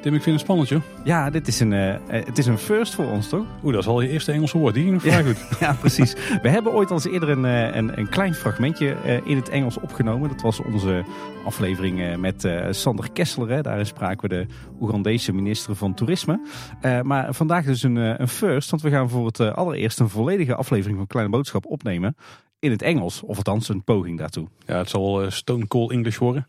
Tim, ik vind het spannend joh. Ja, dit is een, uh, het is een first voor ons toch? Oeh, dat is al je eerste Engelse woord. Die ging vrij ja, goed. Ja, precies. We hebben ooit al eens eerder een, een, een klein fragmentje in het Engels opgenomen. Dat was onze aflevering met Sander Kessler. Hè. Daarin spraken we de Oegandese minister van Toerisme. Maar vandaag dus een, een first, want we gaan voor het allereerst een volledige aflevering van Kleine Boodschap opnemen in het Engels. Of althans een poging daartoe. Ja, het zal uh, Stone Cold English worden.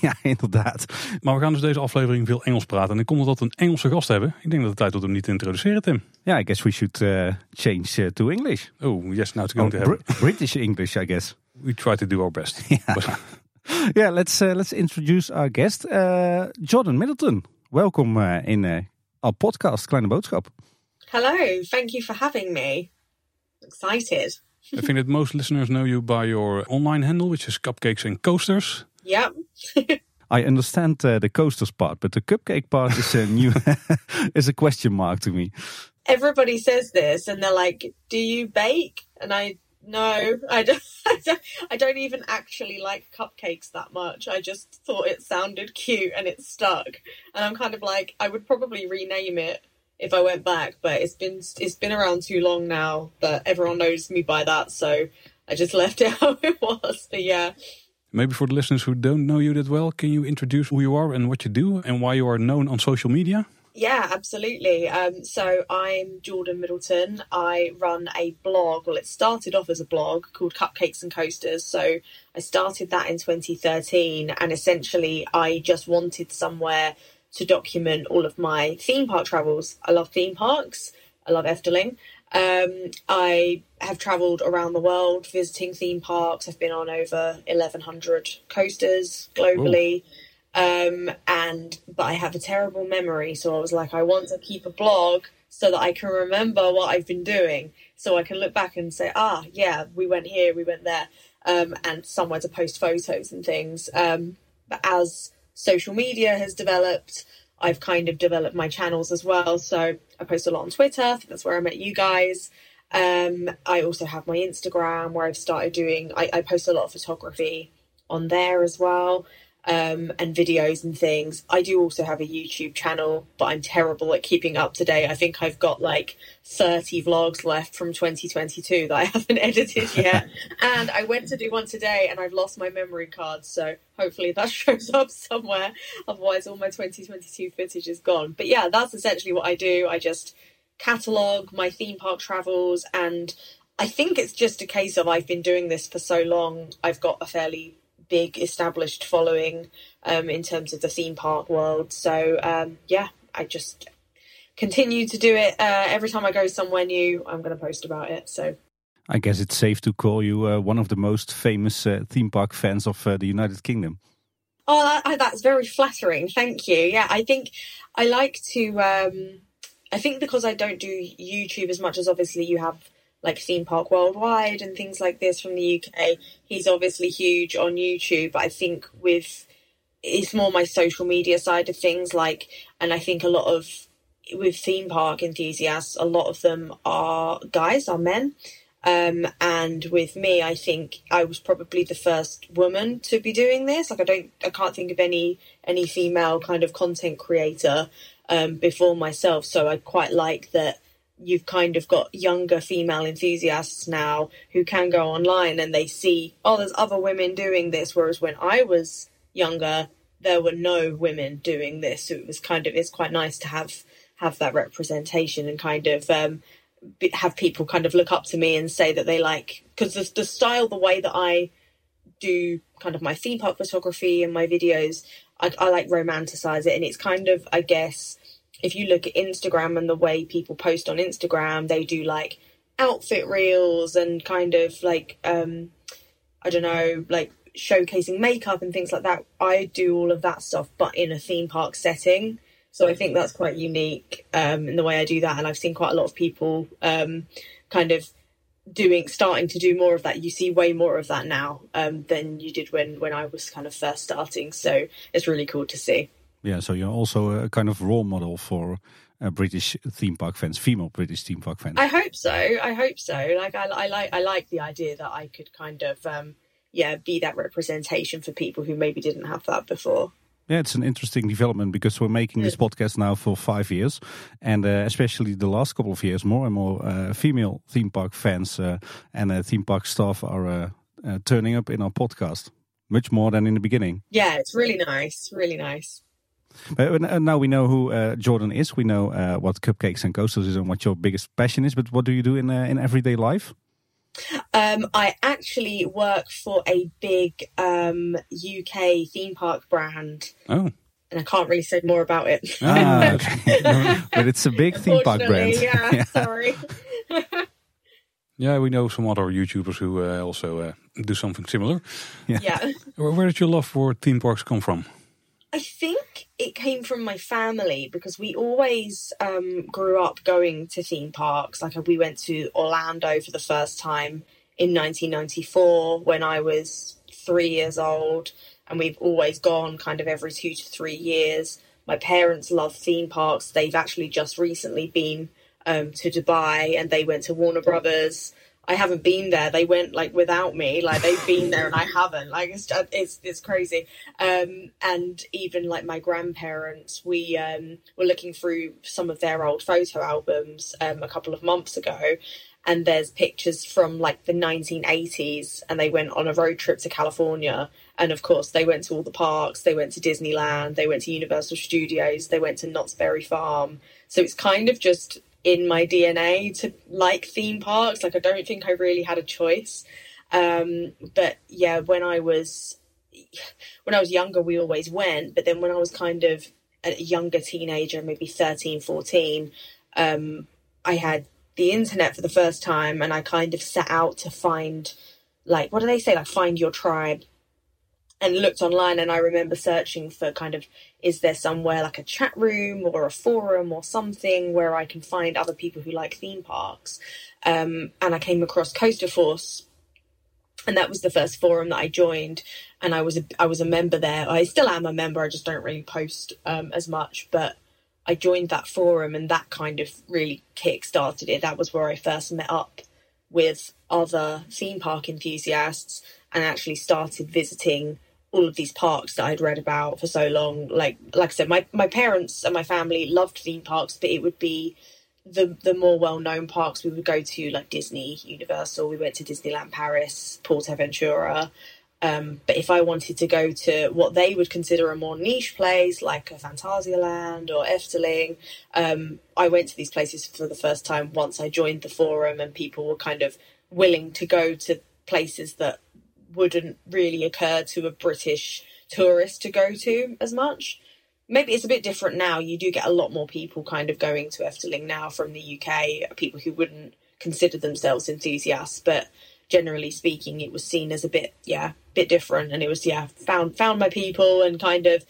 ja, inderdaad. Maar we gaan dus deze aflevering veel Engels praten. En ik kom omdat we een Engelse gast hebben. Ik denk dat het tijd wordt om niet te introduceren, Tim. Ja, I guess we should uh, change uh, to English. Oh, yes, now it's going oh, to happen. Br British English, I guess. We try to do our best. yeah, yeah let's, uh, let's introduce our guest. Uh, Jordan Middleton, welkom uh, in uh, our podcast Kleine Boodschap. Hello, thank you for having me. Excited. I think that most listeners know you by your online handle, which is Cupcakes and Coasters. Yeah. I understand uh, the coasters part, but the cupcake part is a new is a question mark to me. Everybody says this, and they're like, "Do you bake?" And I no, I don't, I don't. I don't even actually like cupcakes that much. I just thought it sounded cute and it stuck, and I'm kind of like, I would probably rename it if I went back, but it's been it's been around too long now that everyone knows me by that, so I just left it how it was. But yeah. Maybe for the listeners who don't know you that well, can you introduce who you are and what you do and why you are known on social media? Yeah, absolutely. Um, so I'm Jordan Middleton. I run a blog. Well, it started off as a blog called Cupcakes and Coasters. So I started that in 2013, and essentially I just wanted somewhere to document all of my theme park travels. I love theme parks. I love Efteling. Um, I have travelled around the world visiting theme parks. I've been on over 1,100 coasters globally. Um, and but I have a terrible memory, so I was like, I want to keep a blog so that I can remember what I've been doing, so I can look back and say, ah, yeah, we went here, we went there, um, and somewhere to post photos and things. Um, but as social media has developed. I've kind of developed my channels as well. So I post a lot on Twitter. that's where I met you guys. Um, I also have my Instagram where I've started doing, I, I post a lot of photography on there as well um, and videos and things. I do also have a YouTube channel, but I'm terrible at keeping up to date. I think I've got like 30 vlogs left from 2022 that I haven't edited yet. and I went to do one today and I've lost my memory card. So hopefully that shows up somewhere. Otherwise, all my 2022 footage is gone. But yeah, that's essentially what I do. I just catalogue my theme park travels and I think it's just a case of I've been doing this for so long. I've got a fairly big established following um, in terms of the theme park world. So um, yeah, I just continue to do it. Uh, every time I go somewhere new, I'm going to post about it. So I guess it's safe to call you uh, one of the most famous uh, theme park fans of uh, the United Kingdom. Oh, that, that's very flattering. Thank you. Yeah, I think I like to. Um, I think because I don't do YouTube as much as obviously you have like Theme Park Worldwide and things like this from the UK. He's obviously huge on YouTube, but I think with it's more my social media side of things. Like, and I think a lot of with theme park enthusiasts, a lot of them are guys, are men. Um, and with me, I think I was probably the first woman to be doing this. Like, I don't, I can't think of any any female kind of content creator um, before myself. So I quite like that you've kind of got younger female enthusiasts now who can go online and they see, oh, there's other women doing this. Whereas when I was younger, there were no women doing this. So it was kind of, it's quite nice to have, have that representation and kind of, um, have people kind of look up to me and say that they like, because the, the style, the way that I do kind of my theme park photography and my videos, I, I like romanticize it. And it's kind of, I guess, if you look at Instagram and the way people post on Instagram, they do like outfit reels and kind of like um I don't know, like showcasing makeup and things like that. I do all of that stuff but in a theme park setting. So I think that's quite unique um in the way I do that and I've seen quite a lot of people um kind of doing starting to do more of that you see way more of that now um, than you did when when I was kind of first starting so it's really cool to see Yeah, so you're also a kind of role model for uh, British theme park fans, female British theme park fans. I hope so. I hope so. Like I, I like I like the idea that I could kind of um, yeah be that representation for people who maybe didn't have that before. Yeah, it's an interesting development because we're making this podcast now for five years, and uh, especially the last couple of years, more and more uh, female theme park fans uh, and uh, theme park staff are uh, uh, turning up in our podcast, much more than in the beginning. Yeah, it's really nice, really nice. But now we know who Jordan is. We know what cupcakes and coasters is and what your biggest passion is. But what do you do in in everyday life? Um, I actually work for a big um, UK theme park brand. Oh. And I can't really say more about it. Ah, okay. but it's a big theme park brand. Yeah, yeah. sorry. yeah, we know some other YouTubers who uh, also uh, do something similar. Yeah. yeah. Where did your love for theme parks come from? I think it came from my family because we always um, grew up going to theme parks. Like we went to Orlando for the first time in 1994 when I was three years old, and we've always gone kind of every two to three years. My parents love theme parks. They've actually just recently been um, to Dubai and they went to Warner Brothers. I haven't been there. They went like without me. Like they've been there and I haven't. Like it's it's it's crazy. Um, and even like my grandparents, we um, were looking through some of their old photo albums um, a couple of months ago, and there's pictures from like the 1980s, and they went on a road trip to California. And of course, they went to all the parks. They went to Disneyland. They went to Universal Studios. They went to Knott's Berry Farm. So it's kind of just in my DNA to like theme parks. Like I don't think I really had a choice. Um, but yeah, when I was when I was younger, we always went. But then when I was kind of a younger teenager, maybe 13, 14, um, I had the internet for the first time, and I kind of set out to find like what do they say like find your tribe and looked online and I remember searching for kind of is there somewhere like a chat room or a forum or something where I can find other people who like theme parks. Um, and I came across Coaster Force and that was the first forum that I joined and I was a, I was a member there. I still am a member. I just don't really post um, as much, but I joined that forum and that kind of really kick-started it. That was where I first met up with other theme park enthusiasts and actually started visiting all of these parks that I'd read about for so long. Like like I said, my, my parents and my family loved theme parks, but it would be the the more well known parks we would go to, like Disney, Universal. We went to Disneyland Paris, Portaventura. Um, but if I wanted to go to what they would consider a more niche place, like a Phantasialand or Efteling, um, I went to these places for the first time once I joined the forum, and people were kind of willing to go to places that wouldn't really occur to a British tourist to go to as much. Maybe it's a bit different now. You do get a lot more people kind of going to Efteling now from the UK, people who wouldn't consider themselves enthusiasts, but generally speaking, it was seen as a bit, yeah, bit different. And it was, yeah, found found my people and kind of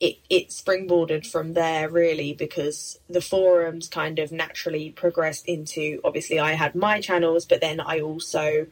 it it springboarded from there really because the forums kind of naturally progressed into obviously I had my channels, but then I also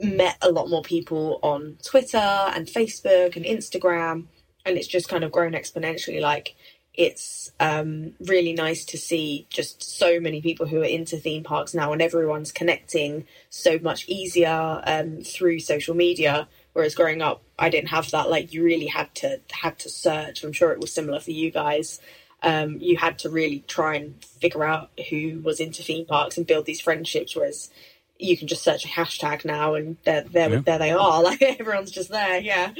met a lot more people on Twitter and Facebook and Instagram, and it's just kind of grown exponentially. Like it's um, really nice to see just so many people who are into theme parks now, and everyone's connecting so much easier um, through social media. Whereas growing up, I didn't have that. Like you really had to had to search. I'm sure it was similar for you guys. Um, you had to really try and figure out who was into theme parks and build these friendships. Whereas you can just search a hashtag now and there, there, yeah. there they are. Like everyone's just there. Yeah.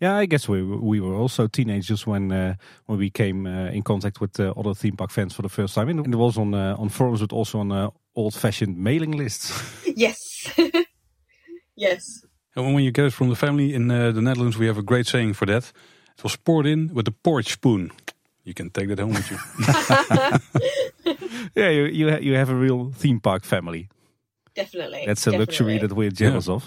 Yeah, I guess we we were also teenagers when uh, when we came uh, in contact with uh, other theme park fans for the first time. And it was on uh, on forums, but also on uh, old-fashioned mailing lists. yes, yes. And when you get it from the family in uh, the Netherlands, we have a great saying for that. It was poured in with a porch spoon. You can take that home with you. yeah, you you, ha you have a real theme park family definitely. That's a definitely. luxury that we're jealous yeah. of.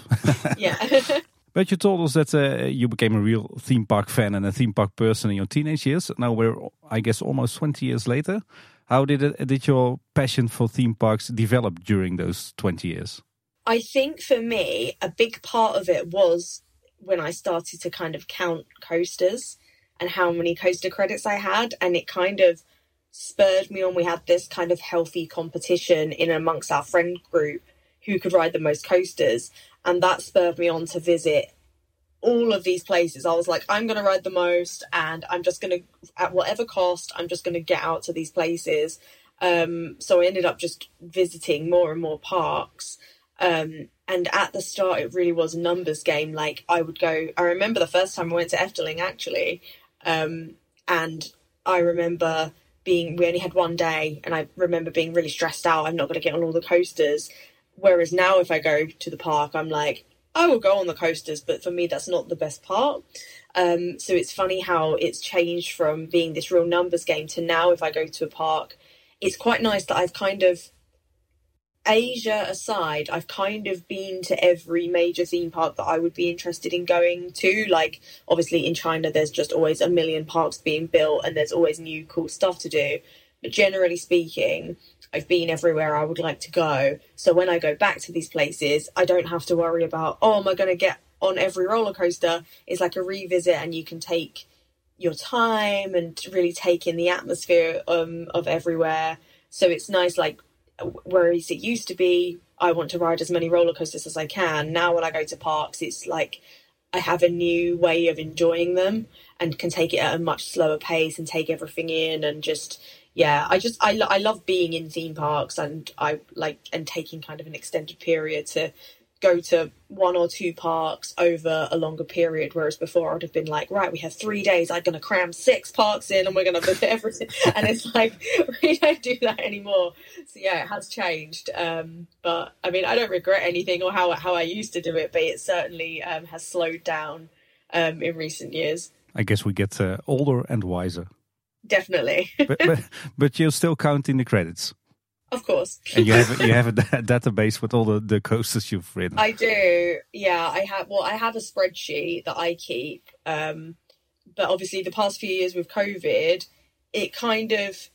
yeah. But you told us that uh, you became a real theme park fan and a theme park person in your teenage years. Now we're, I guess, almost 20 years later. How did it, did your passion for theme parks develop during those 20 years? I think for me, a big part of it was when I started to kind of count coasters. and how many coaster credits I had, and it kind of spurred me on. We had this kind of healthy competition in amongst our friend group who could ride the most coasters, and that spurred me on to visit all of these places. I was like, I'm going to ride the most, and I'm just going to, at whatever cost, I'm just going to get out to these places. Um, so I ended up just visiting more and more parks. Um, and at the start, it really was a numbers game. Like I would go. I remember the first time I went to Efteling actually, um, and I remember being. We only had one day, and I remember being really stressed out. I'm not going to get on all the coasters. Whereas now, if I go to the park, I'm like, I will go on the coasters, but for me, that's not the best part. Um, so it's funny how it's changed from being this real numbers game to now, if I go to a park, it's quite nice that I've kind of, Asia aside, I've kind of been to every major theme park that I would be interested in going to. Like, obviously, in China, there's just always a million parks being built and there's always new cool stuff to do. But generally speaking, I've been everywhere I would like to go. So when I go back to these places, I don't have to worry about, oh, am I going to get on every roller coaster? It's like a revisit, and you can take your time and really take in the atmosphere um, of everywhere. So it's nice, like, whereas it used to be, I want to ride as many roller coasters as I can. Now, when I go to parks, it's like I have a new way of enjoying them and can take it at a much slower pace and take everything in and just yeah, I just I, I love being in theme parks and I like and taking kind of an extended period to go to one or two parks over a longer period. Whereas before I'd have been like, right, we have three days. I'm going to cram six parks in and we're going to visit everything. and it's like, we don't do that anymore. So yeah, it has changed. Um, but I mean, I don't regret anything or how, how I used to do it, but it certainly um, has slowed down um, in recent years. I guess we get uh, older and wiser. Definitely. but, but, but you're still counting the credits. Of course. and you have you have a database with all the, the coasters you've ridden. I do. Yeah, I have. Well, I have a spreadsheet that I keep. Um, but obviously, the past few years with COVID, it kind of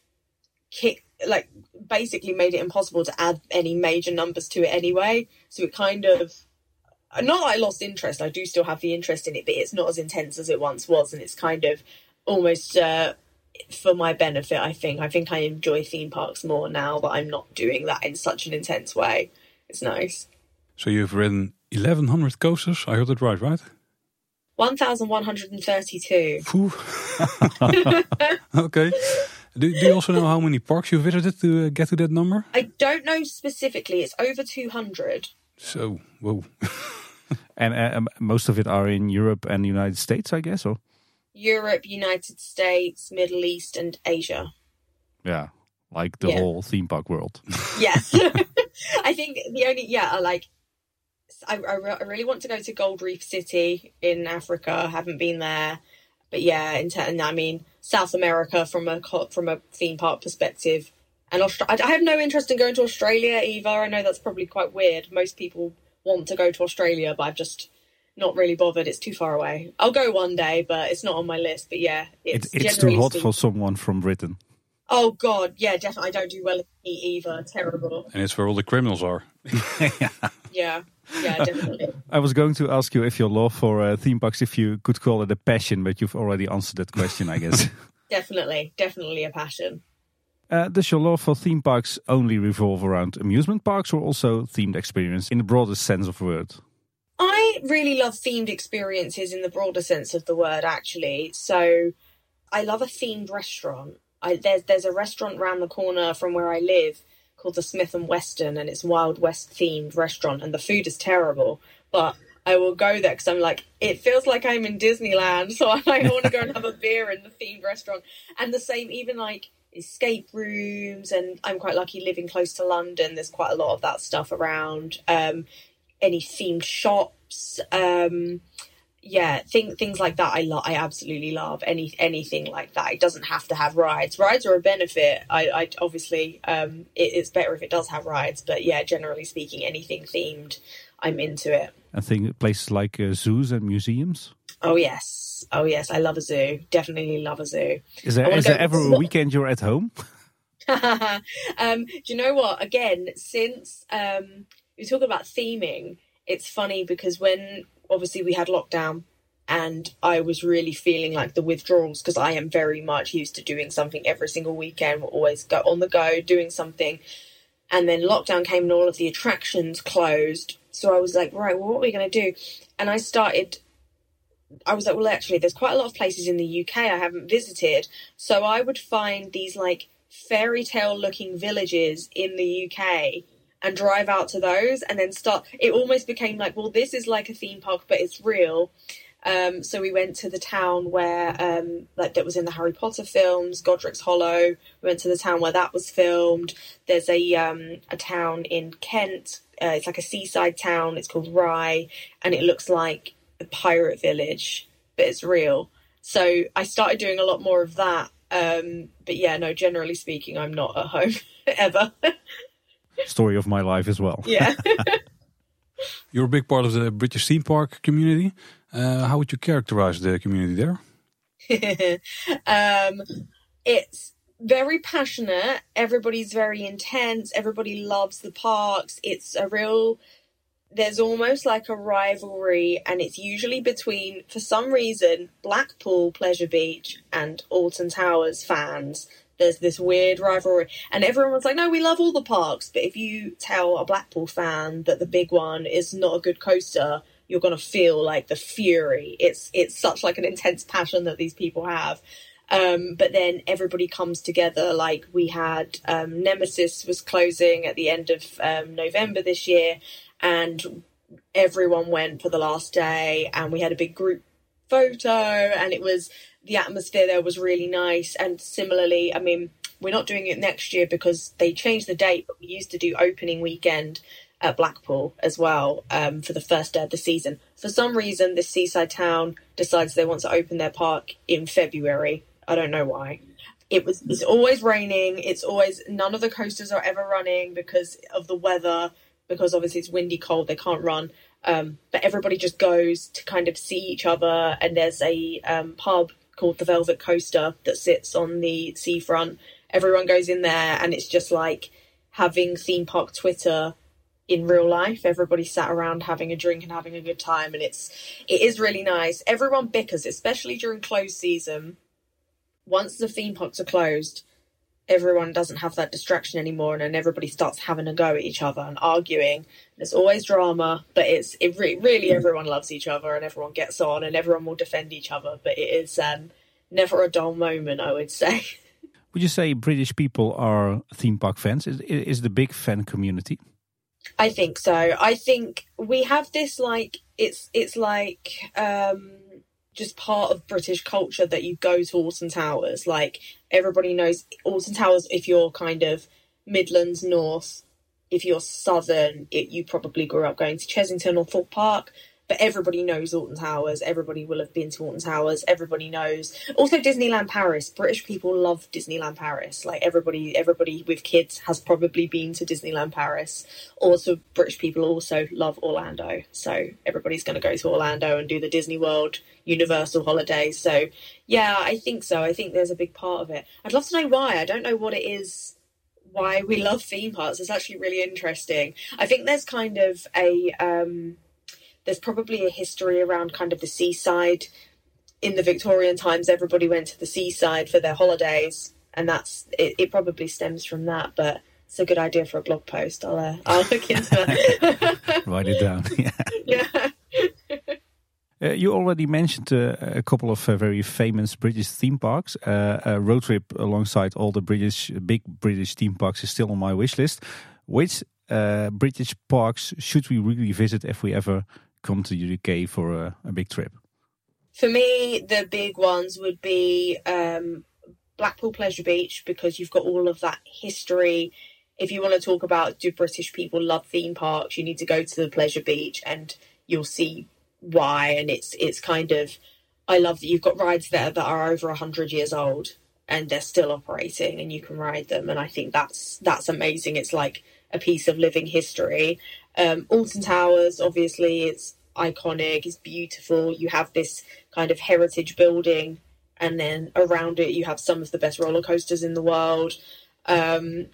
kicked like basically made it impossible to add any major numbers to it anyway. So it kind of not that I lost interest. I do still have the interest in it, but it's not as intense as it once was, and it's kind of almost. Uh, for my benefit, I think. I think I enjoy theme parks more now that I'm not doing that in such an intense way. It's nice. So you've ridden 1100 coasters. I heard it right, right? 1132. okay. Do, do, you also know how many parks you visited to uh, get to that number? I don't know specifically. It's over 200. So, whoa. and uh, most of it are in Europe and the United States, I guess, or? Europe, United States, Middle East, and Asia. Yeah, like the yeah. whole theme park world. Yes, I think the only yeah, I like. I, I, I really want to go to Gold Reef City in Africa. I haven't been there, but yeah, in I mean South America from a from a theme park perspective, and Austra- I have no interest in going to Australia either. I know that's probably quite weird. Most people want to go to Australia, but I've just not really bothered. It's too far away. I'll go one day, but it's not on my list. But yeah, it's, it, it's too hot for someone from Britain. Oh God, yeah, definitely. I don't do well in heat either. Terrible. And it's where all the criminals are. yeah. yeah, yeah, definitely. I was going to ask you if your love for uh, theme parks, if you could call it a passion, but you've already answered that question, I guess. definitely, definitely a passion. Uh, does your love for theme parks only revolve around amusement parks, or also themed experience in the broadest sense of the word? I really love themed experiences in the broader sense of the word, actually. So I love a themed restaurant. I, there's there's a restaurant around the corner from where I live called the Smith and Western, and it's Wild West themed restaurant, and the food is terrible, but I will go there because I'm like, it feels like I'm in Disneyland, so I, I want to go and have a beer in the themed restaurant. And the same, even like escape rooms, and I'm quite lucky living close to London. There's quite a lot of that stuff around. Um, any themed shops. Um, yeah, thing, things like that. I love. I absolutely love any anything like that. It doesn't have to have rides. Rides are a benefit. I, I obviously um, it, it's better if it does have rides. But yeah, generally speaking, anything themed, I'm into it. I think places like uh, zoos and museums. Oh yes, oh yes, I love a zoo. Definitely love a zoo. Is there is there ever a weekend you're at home? um, do you know what? Again, since um, you talk about theming, it's funny because when obviously we had lockdown and I was really feeling like the withdrawals because I am very much used to doing something every single weekend. We're always go on the go doing something, and then lockdown came and all of the attractions closed. So I was like, right, well, what are we going to do? And I started. I was like, well, actually, there's quite a lot of places in the UK I haven't visited, so I would find these like fairy tale looking villages in the UK and drive out to those and then start it almost became like well this is like a theme park but it's real um, so we went to the town where um, like that was in the Harry Potter films, Godric's Hollow. We went to the town where that was filmed. There's a um, a town in Kent. Uh, it's like a seaside town. It's called Rye, and it looks like a pirate village, but it's real. So I started doing a lot more of that. Um, but yeah, no. Generally speaking, I'm not at home ever. Story of my life as well. Yeah. You're a big part of the British theme park community. Uh, how would you characterize the community there? um, it's very passionate. Everybody's very intense. Everybody loves the parks. It's a real. There's almost like a rivalry, and it's usually between, for some reason, Blackpool Pleasure Beach and Alton Towers fans there's this weird rivalry, and everyone's like, "No, we love all the parks." But if you tell a Blackpool fan that the big one is not a good coaster, you're gonna feel like the fury. It's it's such like an intense passion that these people have. Um, but then everybody comes together. Like we had um, Nemesis was closing at the end of um, November this year, and everyone went for the last day, and we had a big group photo, and it was the atmosphere there was really nice. And similarly, I mean, we're not doing it next year because they changed the date, but we used to do opening weekend at Blackpool as well um, for the first day of the season. For some reason, this seaside town decides they want to open their park in February. I don't know why. It was it's always raining. It's always none of the coasters are ever running because of the weather. Because obviously it's windy, cold. They can't run. Um, but everybody just goes to kind of see each other. And there's a um, pub called the Velvet Coaster that sits on the seafront. Everyone goes in there, and it's just like having theme park Twitter in real life. Everybody sat around having a drink and having a good time, and it's it is really nice. Everyone bickers, especially during closed season. Once the theme parks are closed, everyone doesn't have that distraction anymore, and then everybody starts having a go at each other and arguing. There's always drama, but it's it re- really everyone loves each other and everyone gets on and everyone will defend each other. But it is um, never a dull moment, I would say. Would you say British people are theme park fans? Is is the big fan community? I think so. I think we have this like it's it's like um just part of British culture that you go to Alton Towers. Like everybody knows Alton Towers if you're kind of Midlands North, if you're Southern, it, you probably grew up going to Chessington or Thorpe Park. But everybody knows Alton Towers. Everybody will have been to Alton Towers. Everybody knows. Also, Disneyland Paris. British people love Disneyland Paris. Like everybody, everybody with kids has probably been to Disneyland Paris. Also, British people also love Orlando. So everybody's going to go to Orlando and do the Disney World Universal holidays. So yeah, I think so. I think there's a big part of it. I'd love to know why. I don't know what it is why we love theme parks. It's actually really interesting. I think there's kind of a um, there's probably a history around kind of the seaside. In the Victorian times, everybody went to the seaside for their holidays, and that's it. it probably stems from that, but it's a good idea for a blog post. I'll uh, I'll look into that. Write it down. Yeah. yeah. Uh, you already mentioned uh, a couple of uh, very famous British theme parks. Uh, a road trip alongside all the British big British theme parks is still on my wish list. Which uh, British parks should we really visit if we ever come to UK for a, a big trip? For me, the big ones would be um, Blackpool Pleasure Beach because you've got all of that history. If you want to talk about do British people love theme parks, you need to go to the Pleasure Beach and you'll see why. And it's it's kind of I love that you've got rides there that are over hundred years old and they're still operating and you can ride them. And I think that's that's amazing. It's like a piece of living history. Um, Alton Towers, obviously, it's iconic, it's beautiful. You have this kind of heritage building, and then around it, you have some of the best roller coasters in the world. Um,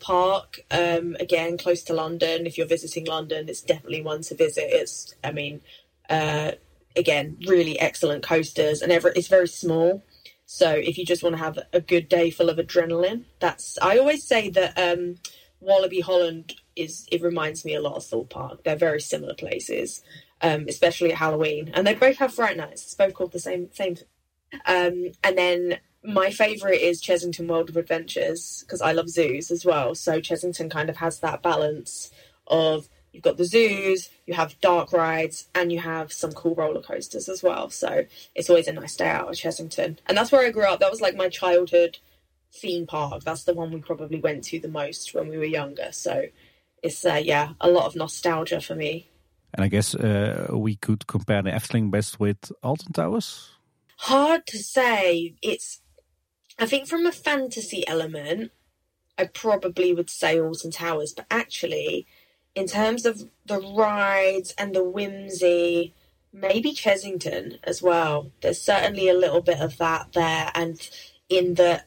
Park, um, again, close to London. If you're visiting London, it's definitely one to visit. It's, I mean, uh, again, really excellent coasters, and it's very small. So if you just want to have a good day full of adrenaline, that's I always say that um, Walibi Holland is it reminds me a lot of Thorpe Park. They're very similar places, um, especially at Halloween, and they both have Fright Nights. It's both called the same same. Um, and then my favourite is Chessington World of Adventures because I love zoos as well. So Chessington kind of has that balance of you've got the zoos, you have dark rides, and you have some cool roller coasters as well. So it's always a nice day out at Chessington. And that's where I grew up. That was like my childhood theme park. That's the one we probably went to the most when we were younger. So it's, uh, yeah, a lot of nostalgia for me. And I guess uh, we could compare the Efteling best with Alton Towers? Hard to say. It's, I think from a fantasy element, I probably would say Alton Towers, but actually, in terms of the rides and the whimsy, maybe Chessington as well. There's certainly a little bit of that there, and in the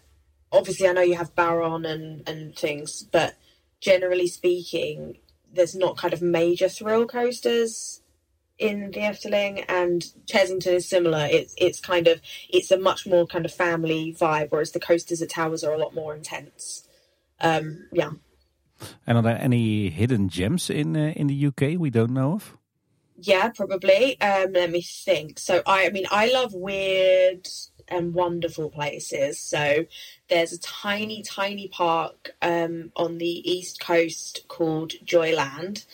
obviously I know you have Baron and and things, but generally speaking, there's not kind of major thrill coasters in the Efteling, and Chessington is similar. It's it's kind of it's a much more kind of family vibe, whereas the coasters at Towers are a lot more intense. Um, yeah. And are there any hidden gems in uh, in the UK we don't know of? Yeah, probably. Um, let me think. So I, I mean, I love weird and wonderful places. So there's a tiny, tiny park um, on the east coast called Joyland,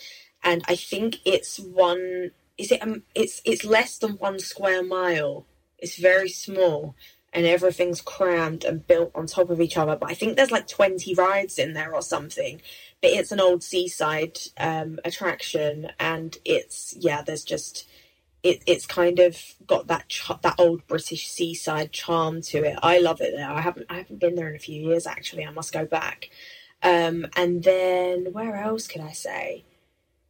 and I think it's one. Is it? Um, it's it's less than one square mile. It's very small, and everything's crammed and built on top of each other. But I think there's like 20 rides in there or something. But it's an old seaside um, attraction, and it's yeah, there's just it, it's kind of got that ch- that old British seaside charm to it. I love it there. I haven't I haven't been there in a few years actually. I must go back. Um, and then where else could I say?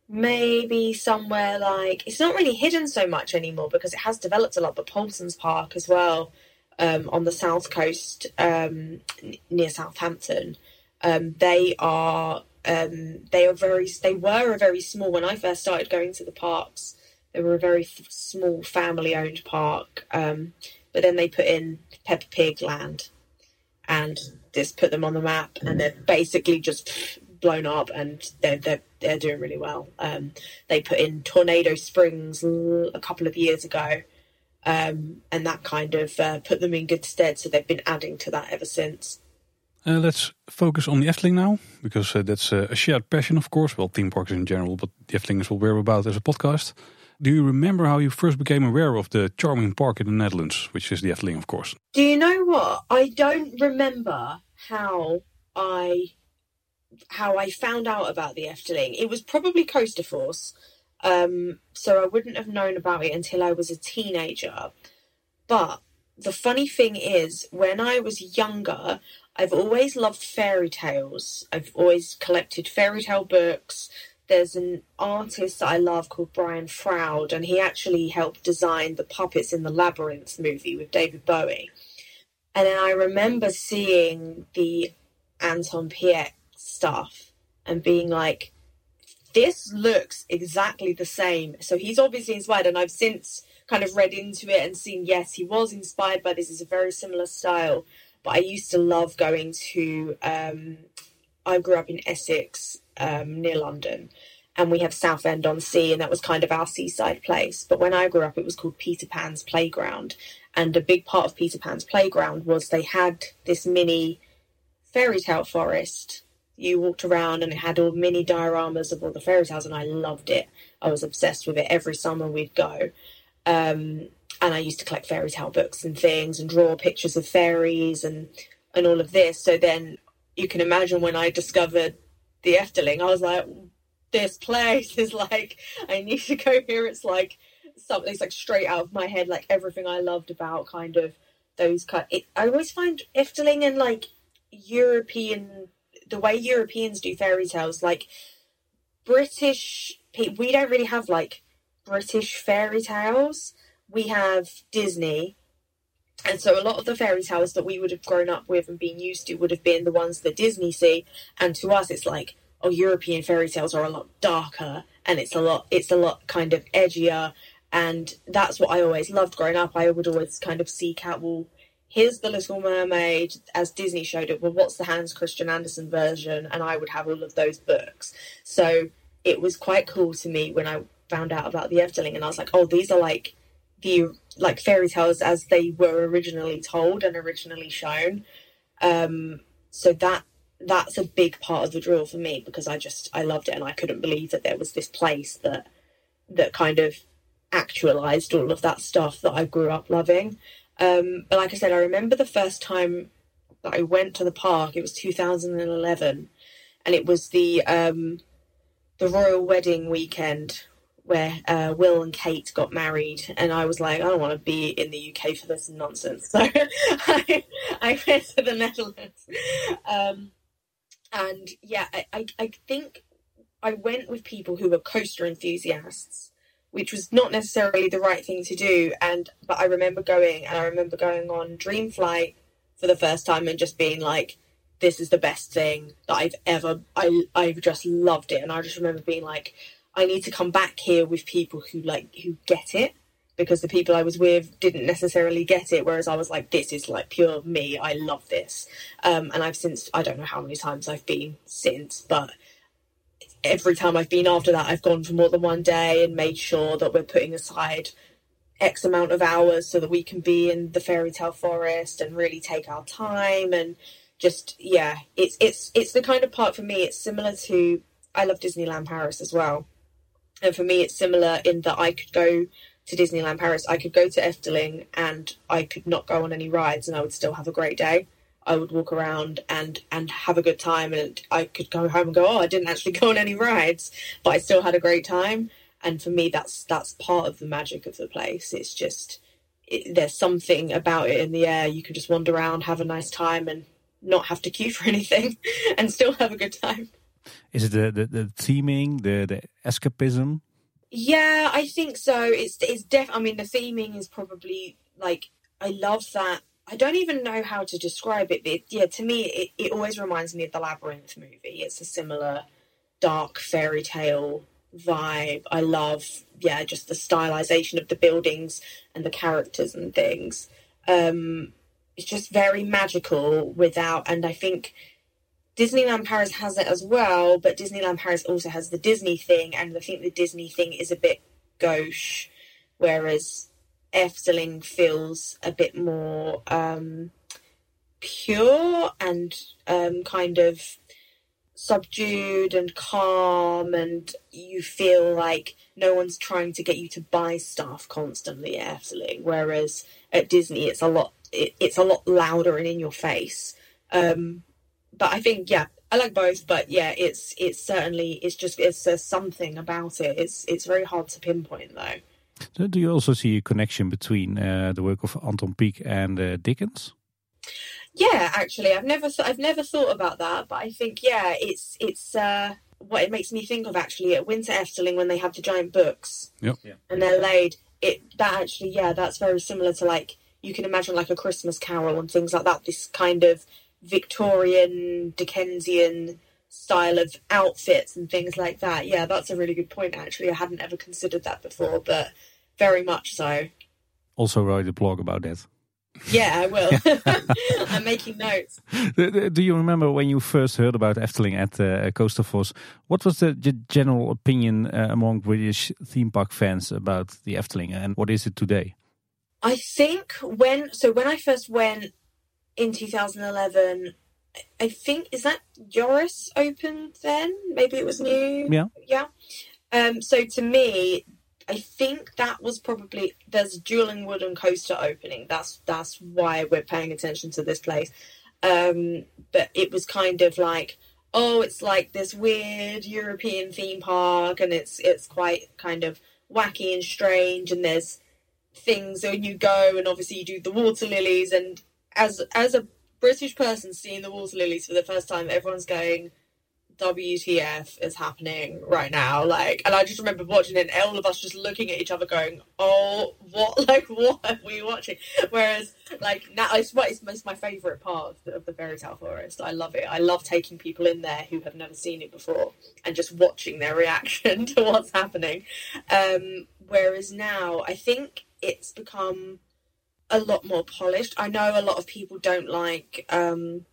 Maybe somewhere like it's not really hidden so much anymore because it has developed a lot. But Paultons Park as well um, on the south coast um, near Southampton. Um, they are um, they are very they were a very small when I first started going to the parks. They were a very small family owned park, um, but then they put in Peppa Pig Land, and this put them on the map, and they're basically just blown up, and they're they're they're doing really well. Um, they put in Tornado Springs a couple of years ago, um, and that kind of uh, put them in good stead. So they've been adding to that ever since. Uh, let's focus on the Efteling now, because uh, that's uh, a shared passion, of course. Well, theme parks in general, but the Efteling is what we're about as a podcast. Do you remember how you first became aware of the charming park in the Netherlands, which is the Efteling, of course? Do you know what? I don't remember how I how I found out about the Efteling. It was probably Coaster Force, um, so I wouldn't have known about it until I was a teenager. But the funny thing is, when I was younger, I've always loved fairy tales. I've always collected fairy tale books. There's an artist that I love called Brian Froud, and he actually helped design the puppets in the Labyrinth movie with David Bowie. And then I remember seeing the Anton Pieck stuff and being like, this looks exactly the same. So he's obviously inspired, and I've since kind of read into it and seen, yes, he was inspired by this. It's a very similar style. But I used to love going to, um, I grew up in Essex um, near London, and we have Southend on Sea, and that was kind of our seaside place. But when I grew up, it was called Peter Pan's Playground. And a big part of Peter Pan's Playground was they had this mini fairy tale forest you walked around and it had all mini dioramas of all the fairy tales, and I loved it. I was obsessed with it. Every summer we'd go. Um, and I used to collect fairy tale books and things and draw pictures of fairies and and all of this. So then you can imagine when I discovered the Efteling, I was like, this place is like I need to go here. It's like something it's like straight out of my head, like everything I loved about kind of those kind. It, I always find Efteling and like European the way Europeans do fairy tales, like British, we don't really have like British fairy tales. We have Disney. And so a lot of the fairy tales that we would have grown up with and been used to would have been the ones that Disney see. And to us, it's like, oh, European fairy tales are a lot darker and it's a lot, it's a lot kind of edgier And that's what I always loved growing up. I would always kind of seek out, well, here's the Little Mermaid as Disney showed it. Well, what's the Hans Christian Andersen version? And I would have all of those books. So it was quite cool to me when I found out about the Efteling, and I was like, oh, these are like the like fairy tales as they were originally told and originally shown. Um, so that that's a big part of the draw for me because I just I loved it and I couldn't believe that there was this place that that kind of actualized all of that stuff that I grew up loving. Um, but like I said, I remember the first time that I went to the park. It was 2011, and it was the um, the royal wedding weekend where uh, Will and Kate got married, and I was like, I don't want to be in the UK for this nonsense. So I, I went to the Netherlands, um, and yeah, I, I, I think I went with people who were coaster enthusiasts, which was not necessarily the right thing to do. And but I remember going, and I remember going on Dream Flight for the first time and just being like, "This is the best thing that I've ever." I I've just loved it, and I just remember being like, "I need to come back here with people who like who get it." Because the people I was with didn't necessarily get it, whereas I was like, "This is like pure me. I love this." Um, and I've since I don't know how many times I've been since, but every time I've been after that, I've gone for more than one day and made sure that we're putting aside X amount of hours so that we can be in the fairy tale forest and really take our time and just yeah, it's it's it's the kind of part for me. It's similar to I love Disneyland Paris as well, and for me, it's similar in that I could go to Disneyland Paris, I could go to Efteling, and I could not go on any rides, and I would still have a great day. I would walk around and and have a good time, and I could go home and go, oh, I didn't actually go on any rides, but I still had a great time. And for me, that's that's part of the magic of the place. It's just it, there's something about it in the air. You can just wander around, have a nice time, and not have to queue for anything, and still have a good time. Is it the the, the theming, the the escapism? Yeah, I think so. It's it's def. I mean, the theming is probably like I love that I don't even know how to describe it, but it, yeah, to me, it, it always reminds me of the Labyrinth movie. It's a similar dark fairy tale vibe. I love, yeah, just the stylization of the buildings and the characters and things. Um, it's just very magical without, and I think Disneyland Paris has it as well, but Disneyland Paris also has the Disney thing, and I think the Disney thing is a bit gauche, whereas Efteling feels a bit more um, pure and um, kind of subdued and calm, and you feel like no one's trying to get you to buy stuff constantly at Efteling. Whereas at Disney, it's a lot it, it's a lot louder and in your face. Um, but I think yeah, I like both, but yeah, it's it's certainly it's just it's uh, something about it. It's it's very hard to pinpoint though. So do you also see a connection between uh, the work of Anton Pieck and uh, Dickens? Yeah, actually, I've never th- I've never thought about that, but I think yeah, it's it's uh, what it makes me think of actually at Winter Efteling when they have the giant books yep. and they're laid. It that actually yeah, that's very similar to like you can imagine like a Christmas Carol and things like that. This kind of Victorian Dickensian style of outfits and things like that. Yeah, that's a really good point. Actually, I hadn't ever considered that before, but very much so. Also, write a blog about that. Yeah, I will. I'm making notes. Do you remember when you first heard about Efteling at uh, Coasterforce? What was the general opinion uh, among British theme park fans about the Efteling, and what is it today? I think when so when I first went in 2011, I think is that Joris opened then? Maybe it was new. Yeah. Yeah. Um, so to me, I think that was probably there's Dueling Wooden Coaster opening. That's that's why we're paying attention to this place. Um, but it was kind of like, oh, it's like this weird European theme park, and it's it's quite kind of wacky and strange, and there's things when you go, and obviously you do the water lilies, and as as a British person seeing the water lilies for the first time, everyone's going, WTF is happening right now? Like, and I just remember watching it, and all of us just looking at each other, going, "Oh, what? Like, what are we watching?" Whereas, like now, it's, it's, it's my favorite part of the, of the fairy tale forest. I love it. I love taking people in there who have never seen it before and just watching their reaction to what's happening. Um, Whereas now, I think it's become a lot more polished. I know a lot of people don't like um,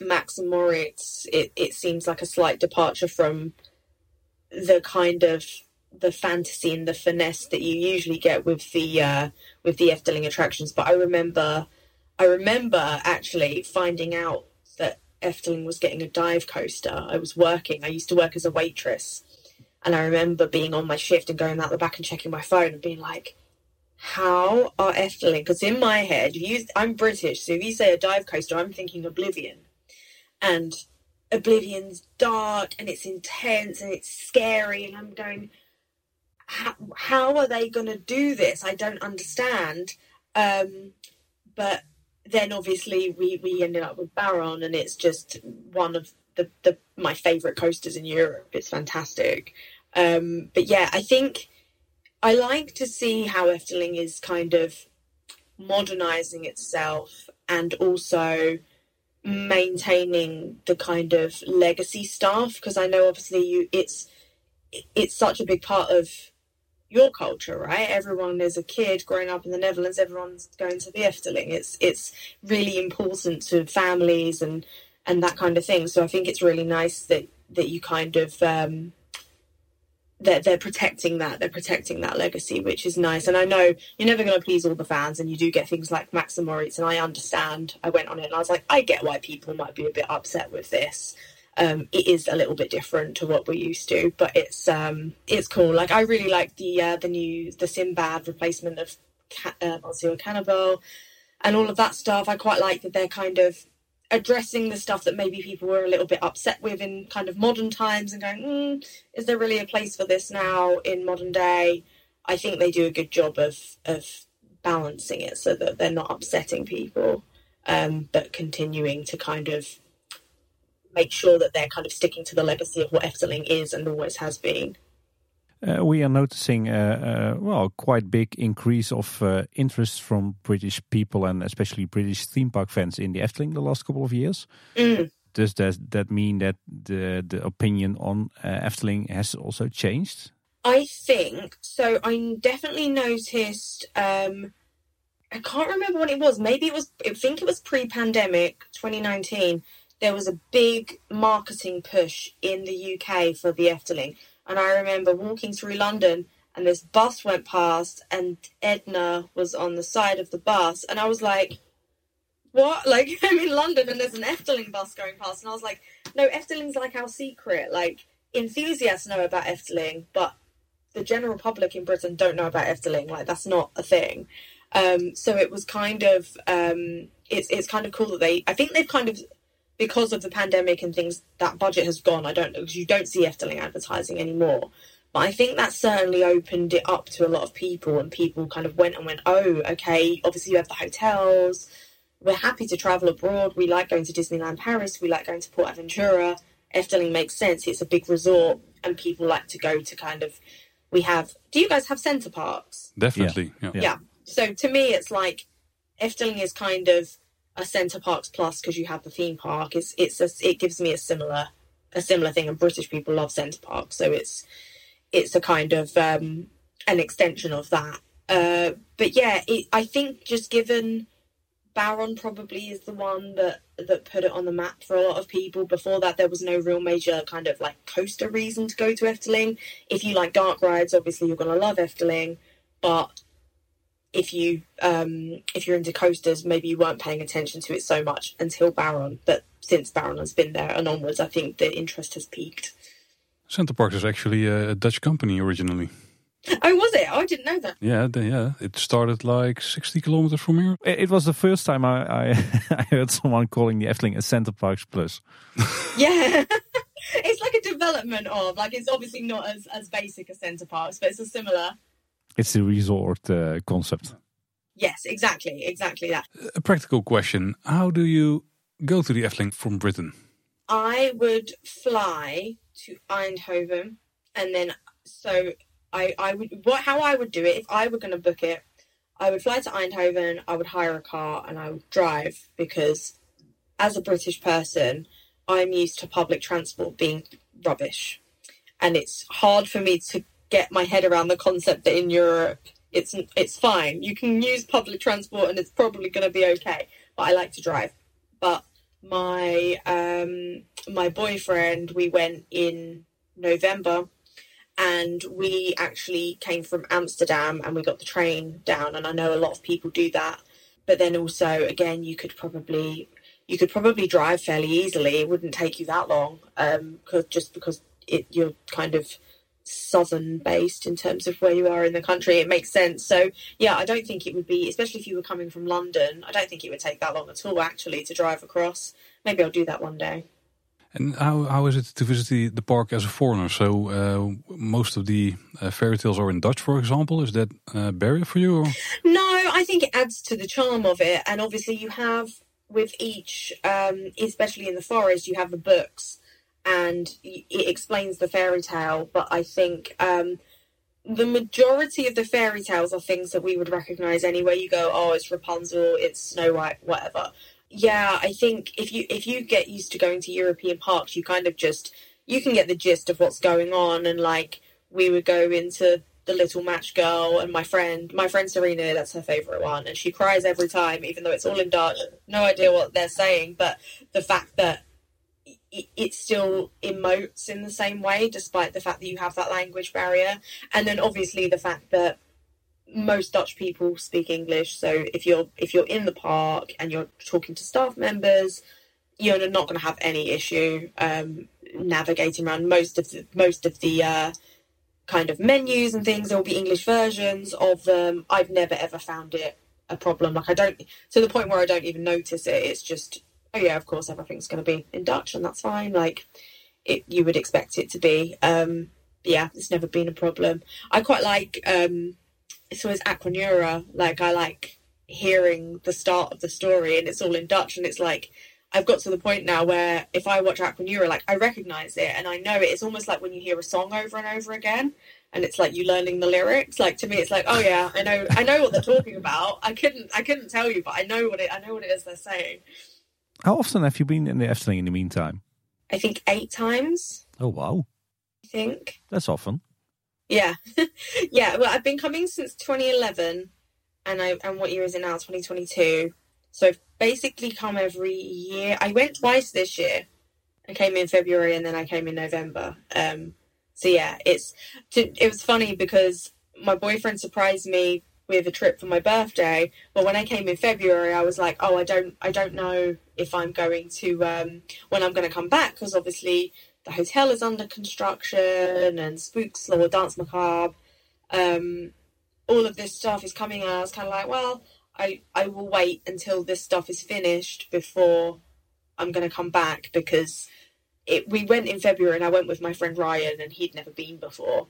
Max and Moritz. It it seems like a slight departure from the kind of the fantasy and the finesse that you usually get with the uh, with the Efteling attractions. But I remember, I remember actually finding out that Efteling was getting a dive coaster. I was working. I used to work as a waitress, and I remember being on my shift and going out the back and checking my phone and being like, "How are Efteling?" Because in my head, you, I'm British, so if you say a dive coaster, I'm thinking Oblivion, and Oblivion's dark and it's intense and it's scary, and I'm going how, how are they going to do this? I don't understand. Um, but then obviously we, we ended up with Baron, and it's just one of the, the my favorite coasters in Europe. It's fantastic. Um, but yeah, I think I like to see how Efteling is kind of modernizing itself and also maintaining the kind of legacy stuff because I know obviously you it's it's such a big part of your culture, right? Everyone is a kid growing up in the Netherlands. Everyone's going to the Efteling. It's it's really important to families and and that kind of thing. So I think it's really nice that that you kind of um, that they're protecting that they're protecting that legacy, which is nice. And I know you're never going to please all the fans, and you do get things like Max and Moritz, and I understand. I went on it and I was like, I get why people might be a bit upset with this um, it is a little bit different to what we're used to, but it's um, it's cool. Like I really like the uh, the new the Sinbad replacement of Ca- uh, Cannibal and all of that stuff. I quite like that they're kind of addressing the stuff that maybe people were a little bit upset with in kind of modern times and going, mm, is there really a place for this now in modern day? I think they do a good job of of balancing it so that they're not upsetting people, um, but continuing to kind of make sure that they're kind of sticking to the legacy of what Efteling is and always has been. Uh, we are noticing, uh, uh, well, quite big increase of uh, interest from British people and especially British theme park fans in the Efteling the last couple of years. Mm. Does that, that mean that the the opinion on uh, Efteling has also changed? I think so. I definitely noticed. Um, I can't remember when it was. Maybe it was. I think it was pre-pandemic, 2019 there was a big marketing push in the UK for the Efteling. And I remember walking through London and this bus went past and Edna was on the side of the bus. And I was like, what? Like, I'm in London and there's an Efteling bus going past. And I was like, no, Efteling's like our secret. Like, enthusiasts know about Efteling, but the general public in Britain don't know about Efteling. Like, that's not a thing. Um, so it was kind of, um, it's, it's kind of cool that they, I think they've kind of because of the pandemic and things, that budget has gone. I don't because you don't see Efteling advertising anymore. But I think that certainly opened it up to a lot of people, and people kind of went and went, oh, okay. Obviously, you have the hotels. We're happy to travel abroad. We like going to Disneyland Paris. We like going to Port Aventura. Efteling makes sense. It's a big resort, and people like to go to kind of. We have. Do you guys have Center Parcs? Definitely. Yeah. yeah. yeah. So to me, it's like Efteling is kind of a Center Parcs Plus because you have the theme park. It's it's a, it gives me a similar a similar thing, and British people love Center Parcs, so it's it's a kind of um, an extension of that. Uh, but yeah, it, I think just given Baron probably is the one that that put it on the map for a lot of people. Before that, there was no real major kind of like coaster reason to go to Efteling. If you like dark rides, obviously you're going to love Efteling, but if you um, if you're into coasters, maybe you weren't paying attention to it so much until Baron. But since Baron has been there and onwards, I think the interest has peaked. Center Parcs is actually a Dutch company originally. Oh, was it? Oh, I didn't know that. Yeah, the, yeah. It started like 60 kilometers from here. It was the first time I, I, I heard someone calling the Efteling a Center Parcs Plus. yeah. it's like a development of, like, it's obviously not as, as basic as Center Parcs, but it's a similar it's the resort uh, concept. Yes, exactly, exactly that. A practical question: How do you go to the Efteling from Britain? I would fly to Eindhoven, and then so I I would what how I would do it if I were going to book it. I would fly to Eindhoven. I would hire a car and I would drive because, as a British person, I'm used to public transport being rubbish, and it's hard for me to get my head around the concept that in Europe it's it's fine. You can use public transport and it's probably going to be okay. But I like to drive. But my um, my boyfriend, we went in November, and we actually came from Amsterdam and we got the train down. And I know a lot of people do that. But then also, again, you could probably you could probably drive fairly easily. It wouldn't take you that long, um, just because it you're kind of southern based in terms of where you are in the country. It makes sense. So yeah, I don't think it would be, especially if you were coming from London. I don't think it would take that long at all actually to drive across. Maybe I'll do that one day. And how, how is it to visit the, the park as a foreigner? So uh, most of the uh, fairy tales are in Dutch, for example. Is that a barrier for you? Or? No, I think it adds to the charm of it. And obviously, you have with each, um, especially in the forest, you have the books and it explains the fairy tale. But I think um, the majority of the fairy tales are things that we would recognize anywhere you go. Oh, it's Rapunzel, it's Snow White, whatever. Yeah, I think if you if you get used to going to European parks, you kind of just you can get the gist of what's going on. And like we would go into the Little Match Girl, and my friend, my friend Serena, that's her favorite one, and she cries every time, even though it's all in Dutch. No idea what they're saying, but the fact that it, still emotes in the same way, despite the fact that you have that language barrier. And then obviously the fact that most Dutch people speak English. So if you're if you're in the park and you're talking to staff members, you're not going to have any issue um, navigating around most of the most of the uh, kind of menus and things. There will be English versions of them. I've never ever found it a problem. Like I don't to the point where I don't even notice it. It's just oh yeah, of course everything's going to be in Dutch and that's fine. Like it, you would expect it to be. Um, yeah, it's never been a problem. I quite like. Um, it's always Aquanura. Like I like hearing the start of the story and it's all in Dutch and it's like I've got to the point now where if I watch Aquanura, like I recognize it and I know it. It's almost like when you hear a song over and over again and it's like you learning the lyrics. Like to me, it's like, oh yeah, I know, I know what they're talking about. I couldn't, I couldn't tell you, but I know what it, I know what it is they're saying. How often have you been in the Efteling in the meantime? I think eight times. Oh wow! I think that's often. Yeah, yeah. Well, I've been coming since 2011, and I and what year is it now? 2022. So I've basically come every year. I went twice this year. I came in February and then I came in November. Um, so yeah, it's it was funny because my boyfriend surprised me with a trip for my birthday. But when I came in February, I was like, oh, I don't, I don't know if I'm going to um, when I'm going to come back because obviously the hotel is under construction and Spooks or Danse Macabre, um, all of this stuff is coming. And I was kind of like, well, I I will wait until this stuff is finished before I'm going to come back because. It, we went in February and I went with my friend Ryan and he'd never been before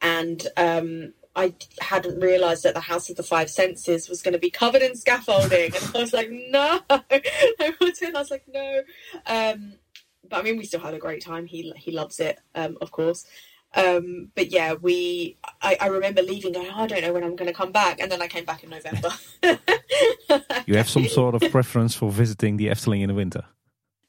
and um, I hadn't realised that the House of the Five Senses was going to be covered in scaffolding, and I was like, no. I was like, no. Um, but I mean, we still had a great time. He he loves it, um, of course. Um, but yeah, we. I, I remember leaving, going, oh, I don't know when I'm going to come back, and then I came back in November. you have some sort of preference for visiting the Efteling in the winter?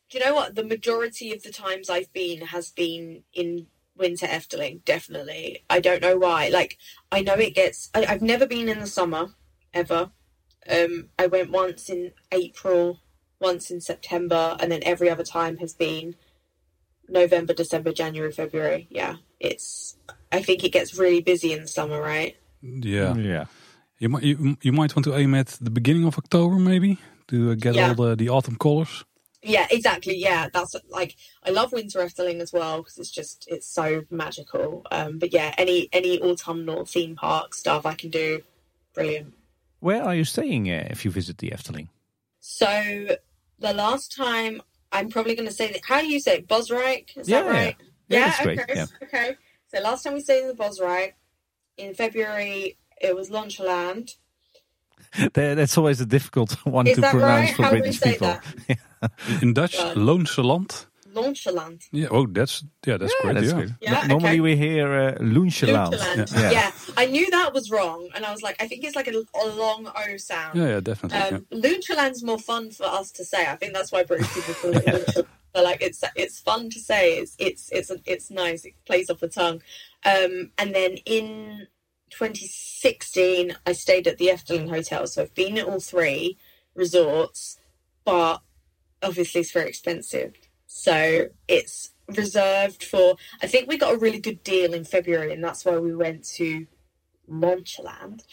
Do you know what? The majority of the times I've been has been in winter Efteling, definitely. I don't know why. Like, I know it gets. I, have never been in the summer ever. Um, I went once in April, once in September, and then every other time has been November, December, January, February. Yeah, it's. I think it gets really busy in the summer, right? Yeah, yeah. You might you, you might want to aim at the beginning of October, maybe, to uh, get yeah. all the the autumn colors. Yeah, exactly. Yeah, that's like I love winter Efteling as well because it's just it's so magical. Um, but yeah, any any autumnal theme park stuff I can do, brilliant. Where are you staying uh, if you visit the Efteling? So the last time I'm probably going to say that. How do you say it? Bosrijk? Is yeah, that right? Yeah, yeah okay. Great. Okay. So last time we stayed in the Bosrijk in February, it was Launcherland. That's always a difficult one Is to pronounce right? for How British people. In Dutch, uh, Loonseland. Nonchalant. Yeah. Oh, that's yeah, that's yeah, great. That's yeah. Good. Yeah, Normally okay. we hear uh, Loonchaland. Yeah. yeah. I knew that was wrong, and I was like, I think it's like a, a long O sound. Yeah, yeah, definitely. Um, yeah. more fun for us to say. I think that's why British people call it but like it's it's fun to say. It's it's it's it's nice. It plays off the tongue. Um, and then in 2016, I stayed at the Efteling Hotel. So I've been at all three resorts, but obviously it's very expensive. So it's reserved for. I think we got a really good deal in February, and that's why we went to Launcherland.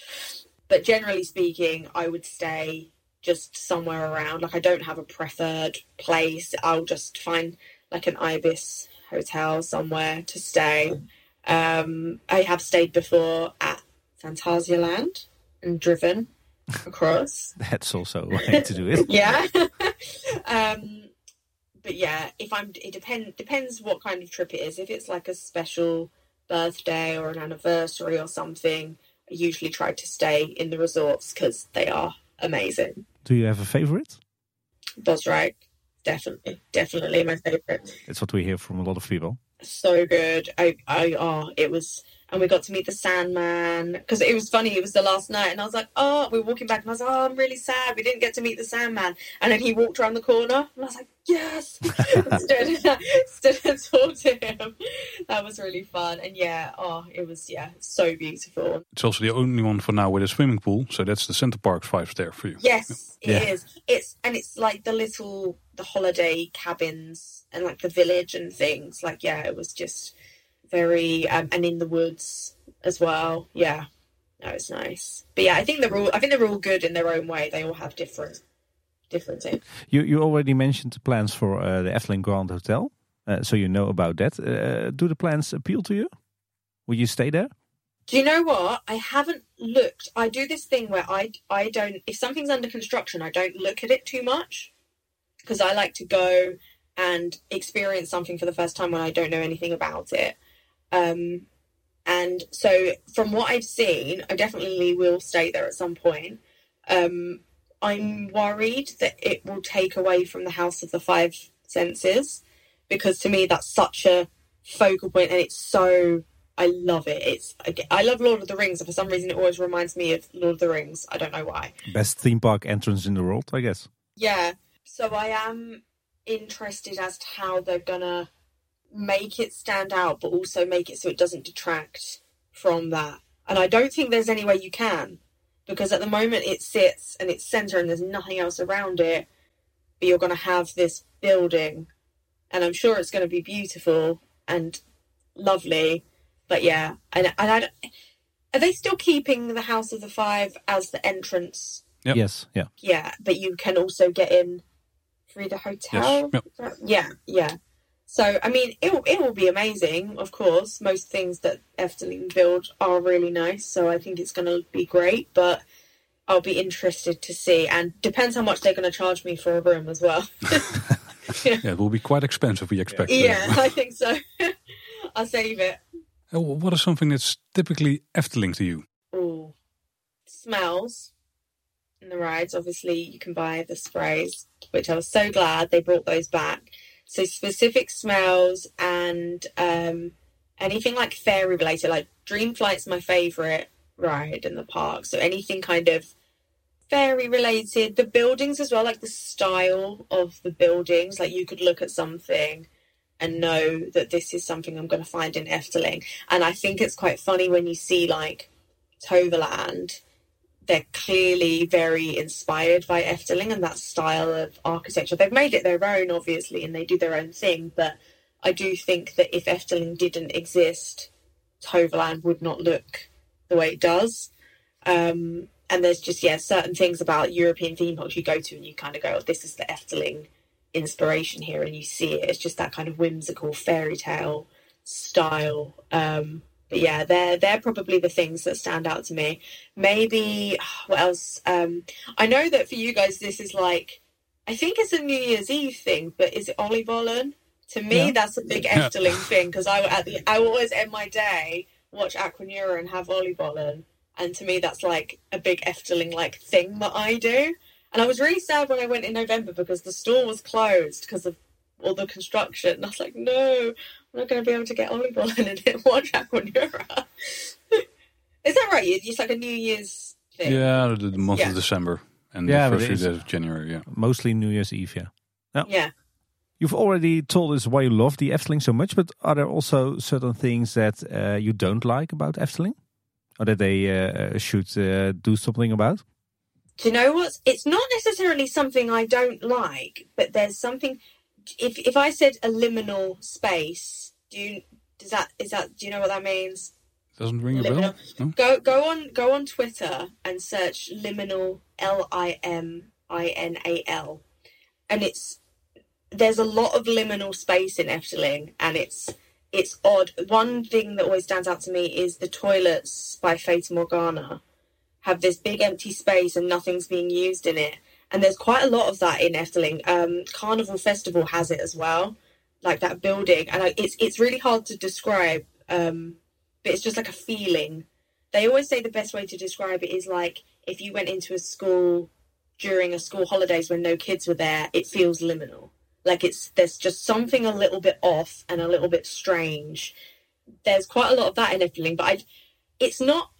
But generally speaking, I would stay just somewhere around. Like I don't have a preferred place. I'll just find like an ibis hotel somewhere to stay. Um, I have stayed before at Phantasialand and driven across. That's also a way to do it. yeah. um, but yeah, if I'm, it depend depends what kind of trip it is. If it's like a special birthday or an anniversary or something, I usually try to stay in the resorts because they are amazing. Do you have a favorite? Bosrijk, definitely, definitely my favorite. That's what we hear from a lot of people. So good. I, I, oh, it was and we got to meet the Sandman because it was funny. It was the last night, and I was like, "Oh, we are walking back, and I was like, oh, I'm really sad we didn't get to meet the Sandman." And then he walked around the corner, and I was like, "Yes!" stood, stood and talked to him. That was really fun, and yeah, oh, it was yeah, so beautiful. It's also the only one for now with a swimming pool, so that's the Center Park five there for you. Yes, it yeah. is. It's and it's like the little the holiday cabins and like the village and things. Like yeah, it was just very um, and in the woods as well. Yeah, that was nice. But yeah, I think they're all I think they're all good in their own way. They all have different different things. You you already mentioned the plans for uh, the Efteling Grand Hotel, uh, so you know about that. Uh, do the plans appeal to you? Will you stay there? Do you know what? I haven't looked. I do this thing where I I don't if something's under construction, I don't look at it too much because I like to go and experience something for the first time when I don't know anything about it. Um, and so, from what I've seen, I definitely will stay there at some point. Um, I'm worried that it will take away from the House of the Five Senses because to me that's such a focal point and it's so I love it. It's I love Lord of the Rings, and for some reason it always reminds me of Lord of the Rings. I don't know why. Best theme park entrance in the world, I guess. Yeah. So I am interested as to how they're gonna make it stand out, but also make it so it doesn't detract from that. And I don't think there's any way you can, because at the moment it sits and it's center and there's nothing else around it. But you're going to have this building, and I'm sure it's going to be beautiful and lovely. But yeah, and and I are they still keeping the House of the Five as the entrance? Yep. Yes, yeah, yeah. But you can also get in through the hotel. Yes. Yep. Yeah, yeah. So, I mean, it will, it will be amazing, of course. Most things that Efteling build are really nice, so I think it's going to be great, but I'll be interested to see. And depends how much they're going to charge me for a room as well. yeah. yeah. it will be quite expensive, we expect. Yeah, I think so. I'll save it. Uh, what is something that's typically Efteling to you? Oh, smells in the rides. Obviously, you can buy the sprays, which I was so glad they brought those back. So specific smells and um, anything like fairy related, like Dream Flight's my favorite ride in the park. So anything kind of fairy related, the buildings as well, like the style of the buildings. Like you could look at something and know that this is something I'm going to find in Efteling. And I think it's quite funny when you see like Toverland they're clearly very inspired by Efteling and that style of architecture. They've made it their own, obviously, and they do their own thing. But I do think that if Efteling didn't exist, Toverland would not look the way it does. Um, and there's just yeah, certain things about European theme parks you go to and you kind of go, oh, "This is the Efteling inspiration here," and you see it. It's just that kind of whimsical fairy tale style. Um, but yeah, they're they're probably the things that stand out to me. Maybe what else? Um, I know that for you guys, this is like, I think it's a New Year's Eve thing, but is it Oliebollen? To me, yeah. that's a big. Efteling thing because I at the I always end my day watch Aquanura and have Oliebollen, and to me that's like a big Efteling like thing that I do. And I was really sad when I went in November because the store was closed because of all the construction. And I was like, no, I'm not going to be able to get Oliebollen and then watch Aquanura. Is that right? It's like a New Year's thing. Yeah, the, the month yeah. of December and yeah, the first few days of January. Yeah, mostly New Year's Eve. Yeah. Yeah. You've already told us why you love the Efteling so much, but are there also certain things that uh, you don't like about Efteling? Or that they uh, should uh, do something about? Do you know what? It's not necessarily something I don't like, but there's something. If if I said a liminal space, do you does that is that do you know what that means? Doesn't ring a bell. No? Go go on go on Twitter and search liminal L I M I N A L, and it's there's a lot of liminal space in Efteling, and it's it's odd. One thing that always stands out to me is the toilets by Fata Morgana have this big empty space and nothing's being used in it. And there's quite a lot of that in Efteling. Um, Carnival Festival has it as well, like that building, and it's it's really hard to describe, um, but it's just like a feeling. They always say the best way to describe it is like if you went into a school during a school holidays when no kids were there, it feels liminal. Like it's there's just something a little bit off and a little bit strange. There's quite a lot of that in Efteling, but I, it's not.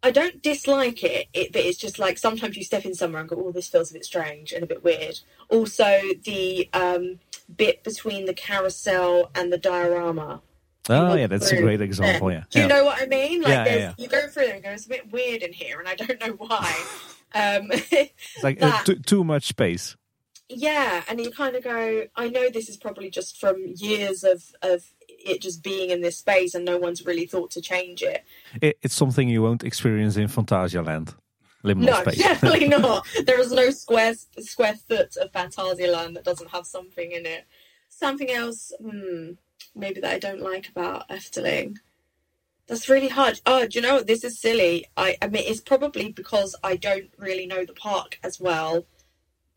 I don't dislike it, it, but it's just like sometimes you step in somewhere and go, "Oh, this feels a bit strange and a bit weird." Also, the um, bit between the carousel and the diorama. Oh yeah, that's through. a great example. Yeah. Do you yeah. know what I mean? Like, yeah, yeah, yeah. you go through there and go, "It's a bit weird in here," and I don't know why. um, it's like uh, too, too much space yeah and you kind of go i know this is probably just from years of of it just being in this space and no one's really thought to change it, it it's something you won't experience in Phantasialand liminal no, space. definitely not. There is no square square foot of Phantasialand that doesn't have something in it. Something else, hmm, maybe that I don't like about Efteling. That's really hard. Oh, do you know what? This is silly. I, I mean, it's probably because I don't really know the park as well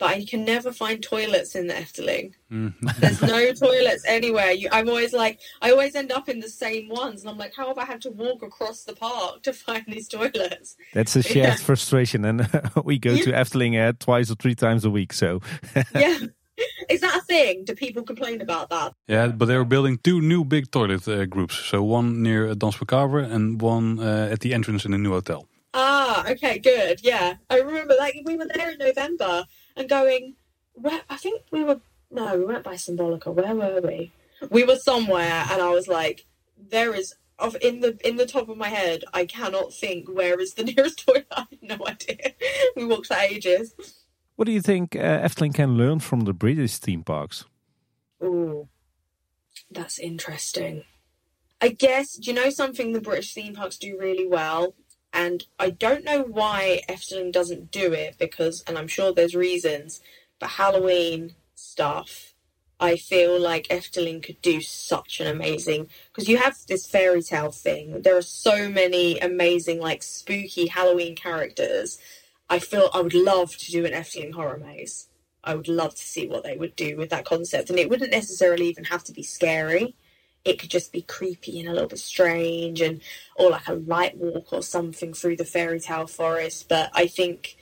but I can never find toilets in the Efteling. Mm. There's no toilets anywhere. You, I'm always like, I always end up in the same ones, and I'm like, how have I had to walk across the park to find these toilets? That's a shared yeah. frustration, and we go to Efteling uh, twice or three times a week. So, yeah. Is that a thing? Do people complain about that? Yeah, but they were building two new big toilet uh, groups. So one near Danse Macabre and one uh, at the entrance in the new hotel. Ah, okay, good. Yeah, I remember Like we were there in November and going, where, I think we were, no, we weren't by Symbolica. Where were we? We were somewhere, and I was like, there is of in the in the top of my head, I cannot think where is the nearest toilet. I have no idea. we walked for ages. What do you think uh, Efteling can learn from the British theme parks? Oh, that's interesting. I guess do you know something the British theme parks do really well and I don't know why Efteling doesn't do it because, and I'm sure there's reasons, but Halloween stuff, I feel like Efteling could do such an amazing because you have this fairy tale thing. There are so many amazing, like spooky Halloween characters. I feel I would love to do an Efteling horror maze. I would love to see what they would do with that concept, and it wouldn't necessarily even have to be scary it could just be creepy and a little bit strange and or like a light walk or something through the fairy tale forest. But i think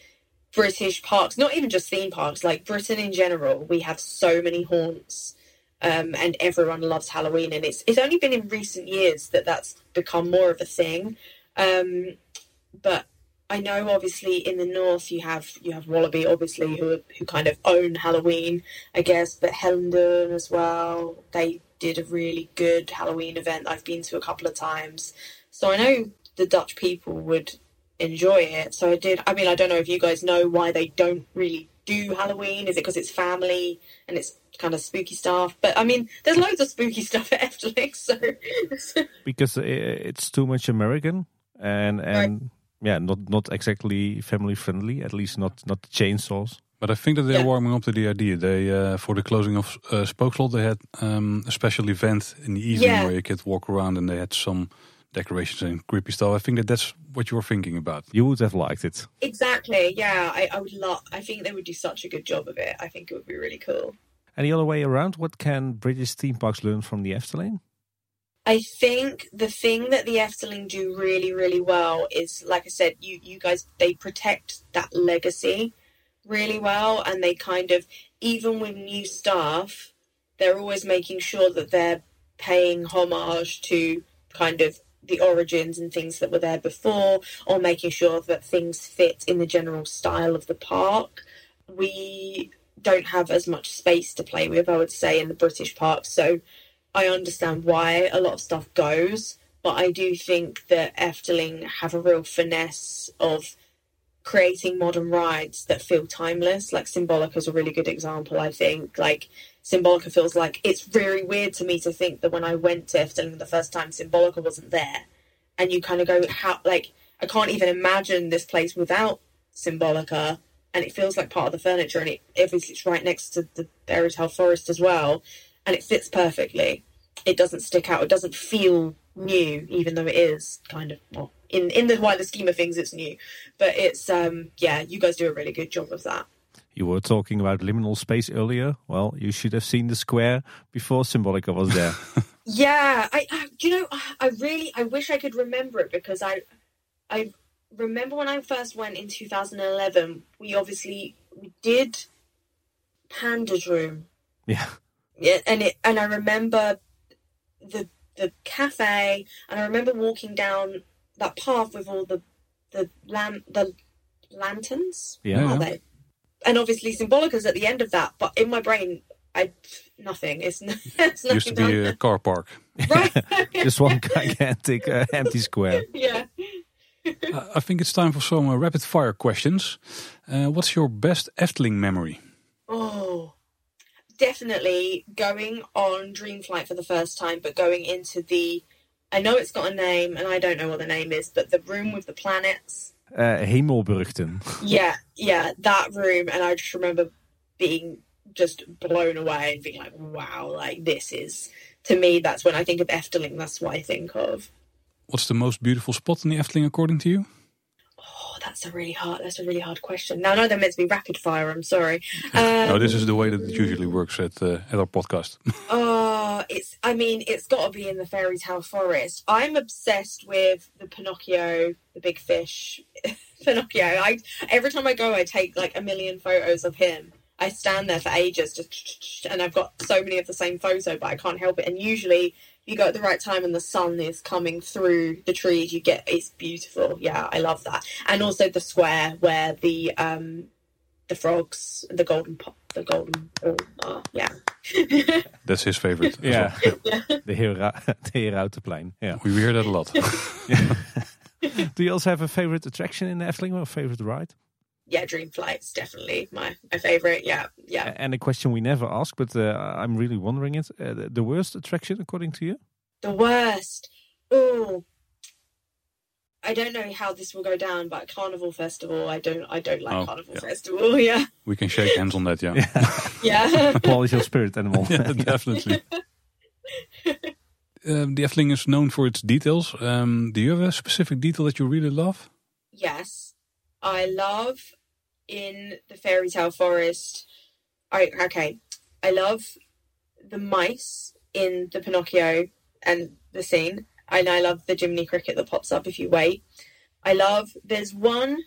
british parks not even just theme parks like britain in general we have so many haunts um, and everyone loves halloween. And it's it's only been in recent years that that's become more of a thing. Um, but I know obviously in the north you have you have Walibi obviously who who kind of own Halloween I guess but Hellendoorn as well they did a really good Halloween event I've been to a couple of times. So I know the Dutch people would enjoy it. So I did. I mean, I don't know if you guys know why they don't really do Halloween. Is it because it's family and it's kind of spooky stuff? But I mean, there's loads of spooky stuff at Efteling. So because it's too much American and and right. yeah, not not exactly family friendly. At least not not the chainsaws. But I think that they're yeah. warming up to the idea. They uh, for the closing of uh, Spookslot, they had um, a special event in the evening yeah. where you could walk around, and they had some decorations and creepy stuff. I think that that's what you were thinking about. You would have liked it. Exactly. Yeah, I, I would love. I think they would do such a good job of it. I think it would be really cool. Any other way around? What can British theme parks learn from the Efteling? I think the thing that the Efteling do really, really well is, like I said, you you guys they protect that legacy really well and they kind of even with new staff they're always making sure that they're paying homage to kind of the origins and things that were there before or making sure that things fit in the general style of the park we don't have as much space to play with, I would say, in the British parks. So I understand why a lot of stuff goes, but I do think that Efteling have a real finesse of creating modern rides that feel timeless. Like Symbolica is a really good example, I think. Like Symbolica feels like it's very weird to me to think that when I went to Efteling the first time, Symbolica wasn't there. And you kind of go, how, like, I can't even imagine this place without Symbolica. And it feels like part of the furniture, and it obviously it's right next to the Tale Forest as well, and it fits perfectly. It doesn't stick out. It doesn't feel new, even though it is kind of well, in in the wider scheme of things, it's new. But it's um yeah, you guys do a really good job of that. You were talking about liminal space earlier. Well, you should have seen the square before Symbolica was there. yeah, I, I you know I really I wish I could remember it because I I remember when I first went in 2011. We obviously we did PandaDroom. Yeah. Yeah, and it and I remember the the cafe, and I remember walking down that path with all the the lamp the lanterns. Yeah. Are they? And obviously Symbolica's at the end of that, but in my brain, I nothing. It's, it's nothing Used to be a car park. right. Just one gigantic uh, empty square. yeah. I think it's time for some uh, rapid fire questions. Uh, what's your best Efteling memory? Oh, definitely going on Dreamflight for the first time, but going into the. I know it's got a name, and I don't know what the name is, but the room with the planets. Uh, Hemelburgten. Yeah, yeah, that room, and I just remember being just blown away and being like, "Wow, like this is." To me, that's when I think of Efteling. That's what I think of. What's the most beautiful spot in the Efteling according to you? Oh, that's a really hard. That's a really hard question. Now I know they're meant to be rapid fire. I'm sorry. Um, no, this is the way that it usually works at uh, at our podcast. Oh, it's. I mean, it's got to be in the fairy tale forest. I'm obsessed with the Pinocchio, the big fish, Pinocchio. I every time I go, I take like a million photos of him. I stand there for ages, just and I've got so many of the same photo, but I can't help it. And usually, you go at the right time and the sun is coming through the trees, you get it's beautiful. Yeah, I love that. And also the square where the um the frogs, the golden pop, the golden. Oh, uh, yeah. That's his favorite. Yeah. well. the Hera, the Herautenplein. Yeah. We hear that a lot. Do you also have a favorite attraction in the Efteling or a favorite ride? yeah, Dream Flight's definitely my my favorite. Yeah, yeah. And a question we never ask, but uh, I'm really wondering it. Uh, the- the worst attraction, according to you? The worst. Oh, I don't know how this will go down, but Carnival Festival. I don't. I don't like Oh, Carnival yeah. Festival. Yeah, we can shake hands on that, yeah. yeah. Paul is your spirit animal. Yeah, definitely. Um, the Efteling is known for its details. Um, do you have a specific detail that you really love? yes, I love in the fairy tale forest. I okay. I love the mice in the Pinocchio and the scene, and I love the Jiminy Cricket that pops up if you wait. I love. There's one.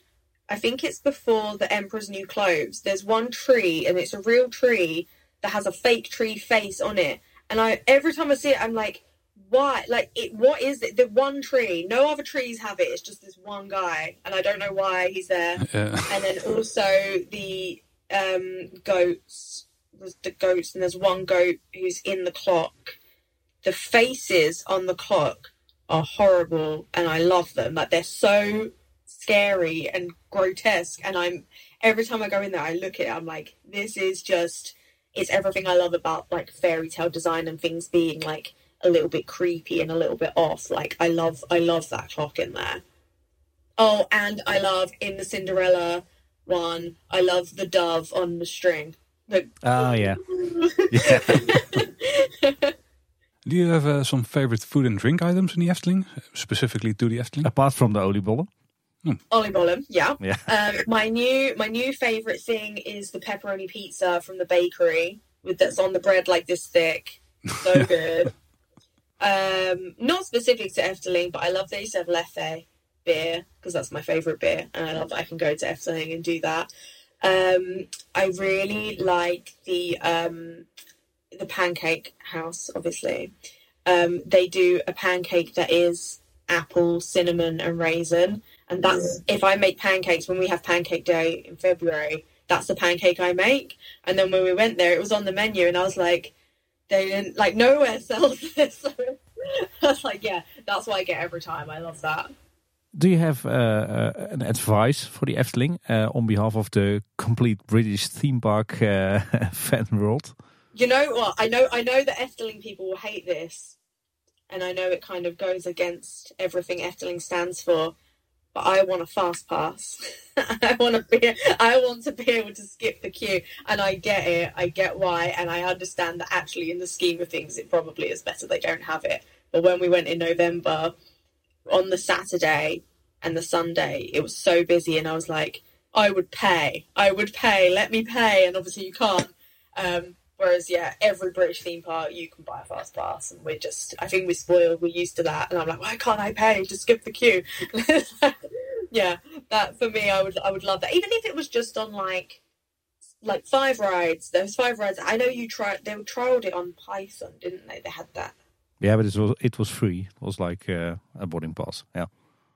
I think it's before the Emperor's New Clothes. There's one tree, and it's a real tree that has a fake tree face on it. And I every time I see it, I'm like, why? Like, it. What is it? The one tree. No other trees have it. It's just this one guy, and I don't know why he's there. Uh, And then also the um, goats. There's the goats, and there's one goat who's in the clock. The faces on the clock are horrible, and I love them. Like they're so scary and grotesque, and I'm every time I go in there, I look at it. I'm like, this is just it's everything I love about like fairy tale design and things being like a little bit creepy and a little bit off. Like I love I love that clock in there. Oh, and I love in the Cinderella one, I love the dove on the string. The, Oh, yeah. yeah. do you have uh, some favorite food and drink items in the Efteling? Specifically to the Efteling? Apart from the oliebollen. Oliebollen, yeah. Yeah. Um, my new my new favorite thing is the pepperoni pizza from the bakery with that's on the bread like this thick. So good. um, not specific to Efteling, but I love they used to have Leffe beer because that's my favorite beer, and I love that I can go to Efteling and do that. Um, I really like the um, the pancake house. Obviously, um, they do a pancake that is apple, cinnamon, and raisin. And that's if I make pancakes when we have pancake day in February. that's the pancake I make. And then when we went there, it was on the menu, and I was like, they didn't like nowhere sells this. So I was like, yeah, that's what I get every time. I love that. Do you have uh, uh, an advice for the Efteling uh, on behalf of the complete British theme park uh, fan world? You know what? I know I know that Efteling people will hate this, and I know it kind of goes against everything Efteling stands for. But I want a fast pass. I want to be I want to be able to skip the queue, and I get it. I get why, and I understand that actually, in the scheme of things, it probably is better they don't have it. But when we went in November, on the Saturday and the Sunday, it was so busy, and I was like, I would pay. I would pay. Let me pay, and obviously you can't. Um, whereas, yeah, every British theme park you can buy a fast pass, and we're just, I think we're spoiled. We're used to that, and I'm like, why can't I pay to skip the queue? yeah, that for me, I would, I would love that. Even if it was just on like, like five rides. Those five rides. I know you tried. They trialed it on Python, didn't they? They had that. Yeah, but it was it was free. It was like uh, a boarding pass. Yeah.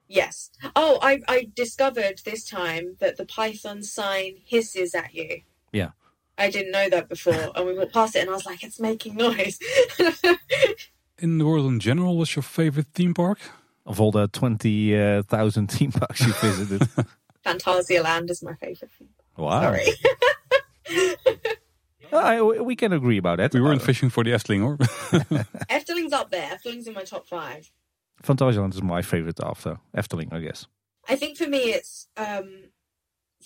Yes. Oh, I I discovered this time that the Python sign hisses at you. Yeah. I didn't know that before, and we walked past it, and I was like, "It's making noise." In the world in general, what's your favorite theme park? Of all the twenty uh, theme parks you visited. Phantasialand is my favorite. Theme park. wow. Sorry. I, we can agree about that. We weren't Uh, fishing for the Efteling, or? Efteling's up there. Efteling's in my top five. Phantasialand is my favorite after Efteling, I guess. I think for me, it's um,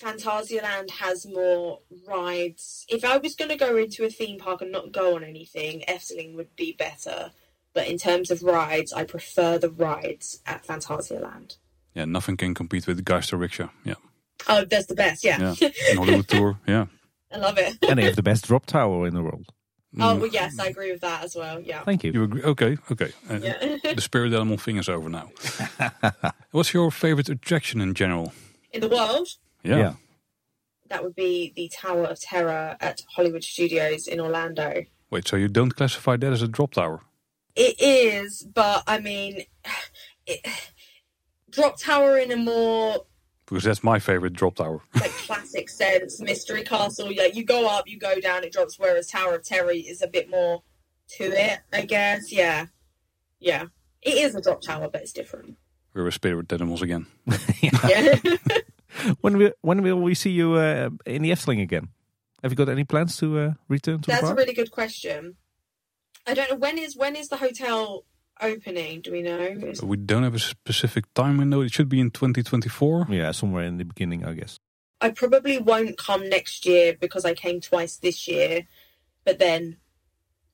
Phantasialand has more rides. If I was going to go into a theme park and not go on anything, Efteling would be better. But in terms of rides, I prefer the rides at Phantasialand. yeah, nothing can compete with the Geister Rickshaw. Yeah, Oh, that's the best. Yeah, yeah. And Hollywood Tour. Yeah. I love it. and they have the best drop tower in the world. Oh, well, yes, I agree with that as well. Yeah. Thank you. You agree? Okay, okay. Uh, Yeah. The spirit animal thing is over now. What's your favorite attraction in general? in the world, Yeah. Yeah. that would be the Tower of Terror at Hollywood Studios in Orlando. Wait, so you don't classify that as a drop tower? It is, but I mean, it, Drop Tower in a more Because that's my favorite drop tower. like classic sense, Mystery Castle. Yeah, you go up, you go down, it drops. Whereas Tower of Terror is a bit more to it, I guess. Yeah, yeah, it is a drop tower, but it's different. We're with spirit animals again. Yeah. When will when will we see you uh, in the Efteling again? Have you got any plans to uh, return to That's the a really good question. I don't know when is when is the hotel opening? Do we know? Is- We don't have a specific time window. It should be in 2024. yeah, somewhere in the beginning, I guess. I probably won't come next year because I came twice this year. But then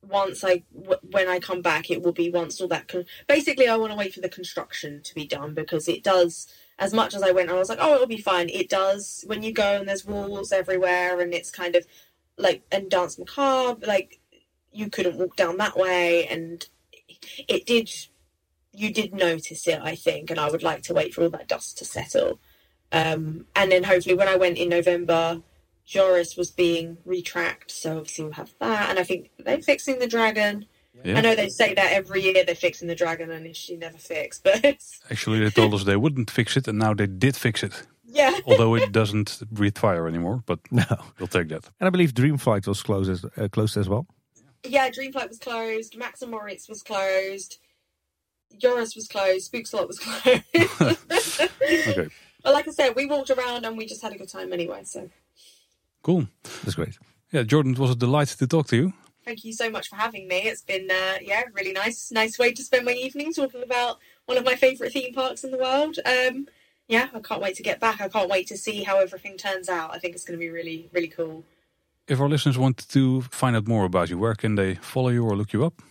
once I w- when I come back, it will be once all that. Con- Basically, I want to wait for the construction to be done because it does. As much as I went, I was like, oh, it'll be fine. It does when you go and there's walls everywhere, and it's kind of like and Danse Macabre. Like you couldn't walk down that way, and it did. You did notice it, I think, and I would like to wait for all that dust to settle. Um, and then hopefully when I went in November, Joris was being retracked, so obviously we'll have that. And I think they're fixing the dragon. Yeah. I know they say that every year they're fixing the dragon, and she never fixed. But Actually, they told us they wouldn't fix it, and now they did fix it. yeah, Although it doesn't breathe fire anymore, but No. we'll take that. And I believe Dreamflight was closed as, uh, closed as well. yeah. Dreamflight was closed. Max and Moritz was closed. Joris was closed. Spookslot was closed. Okay, but like I said, we walked around and we just had a good time anyway. So cool. That's great. Yeah, Jordan, it was a delight to talk to you. Thank you so much for having me. It's been uh, yeah, really nice, nice way to spend my evening talking about one of my favourite theme parks in the world. Um, yeah, I can't wait to get back. I can't wait to see how everything turns out. I think it's going to be really, really cool. If our listeners want to find out more about you, where can they follow you or look you up?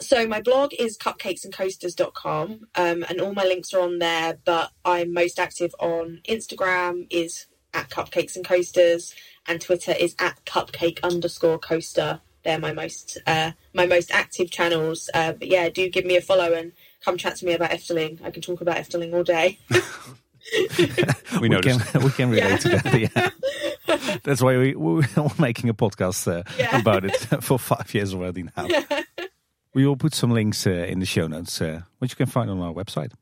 So my blog is cupcakesandcoasters.com um, and all my links are on there, but I'm most active on Instagram is at cupcakes and coasters and Twitter is at cupcake underscore coaster. They're my most uh, my most active channels. Uh, but yeah, do give me a follow and come chat to me about Efteling. I can talk about Efteling all day. We noticed. can we can relate Yeah. to that. Yeah. That's why we, we're making a podcast uh, Yeah. about it for five years already now. We will put some links uh, in the show notes, uh, which you can find on our website.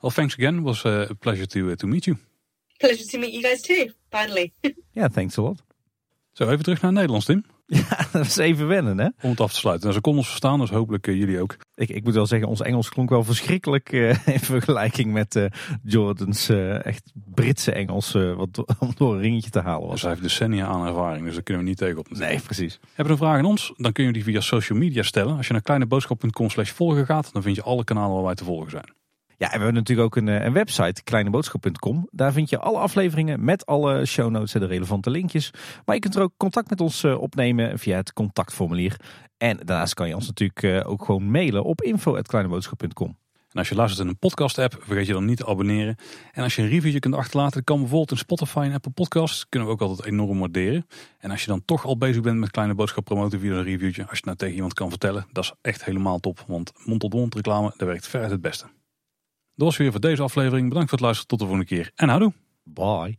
Well, thanks again. It was uh, a pleasure to uh, to meet you. Pleasure to meet you guys too, finally. yeah, thanks a lot. Zo, even terug naar het Nederlands, Tim. Ja, dat is even wennen, hè? Om het af te sluiten. Nou, ze konden ons verstaan, dus hopelijk eh, jullie ook. Ik, ik moet wel zeggen, ons Engels klonk wel verschrikkelijk eh, in vergelijking met eh, Jordan's echt Britse Engels, wat om door een ringetje te halen Dus was. hij heeft decennia aan ervaring, dus daar kunnen we niet tegen op. Nee, precies. Heb je een vraag aan ons? Dan kun je die via social media stellen. Als je naar kleineboodschap.com slash volgen gaat, dan vind je alle kanalen waar wij te volgen zijn. Ja, en we hebben natuurlijk ook een, eh, een website, kleineboodschap.com. Daar vind je alle afleveringen met alle show notes en de relevante linkjes. Maar je kunt er ook contact met ons eh, opnemen via het contactformulier. En daarnaast kan je ons natuurlijk eh, ook gewoon mailen op info.kleineboodschap.com. En als je luistert in een podcast app, vergeet je dan niet te abonneren. En als je een reviewje kunt achterlaten, kan bijvoorbeeld in Spotify en Apple Podcasts. Kunnen we ook altijd enorm waarderen. En als je dan toch al bezig bent met kleine boodschap promoten via een reviewtje. Als je het nou tegen iemand kan vertellen, dat is echt helemaal top. Want mond-tot-mond reclame, dat werkt veruit het beste. Dat was weer voor deze aflevering. Bedankt voor het luisteren. Tot de volgende keer. En houdoe. Bye.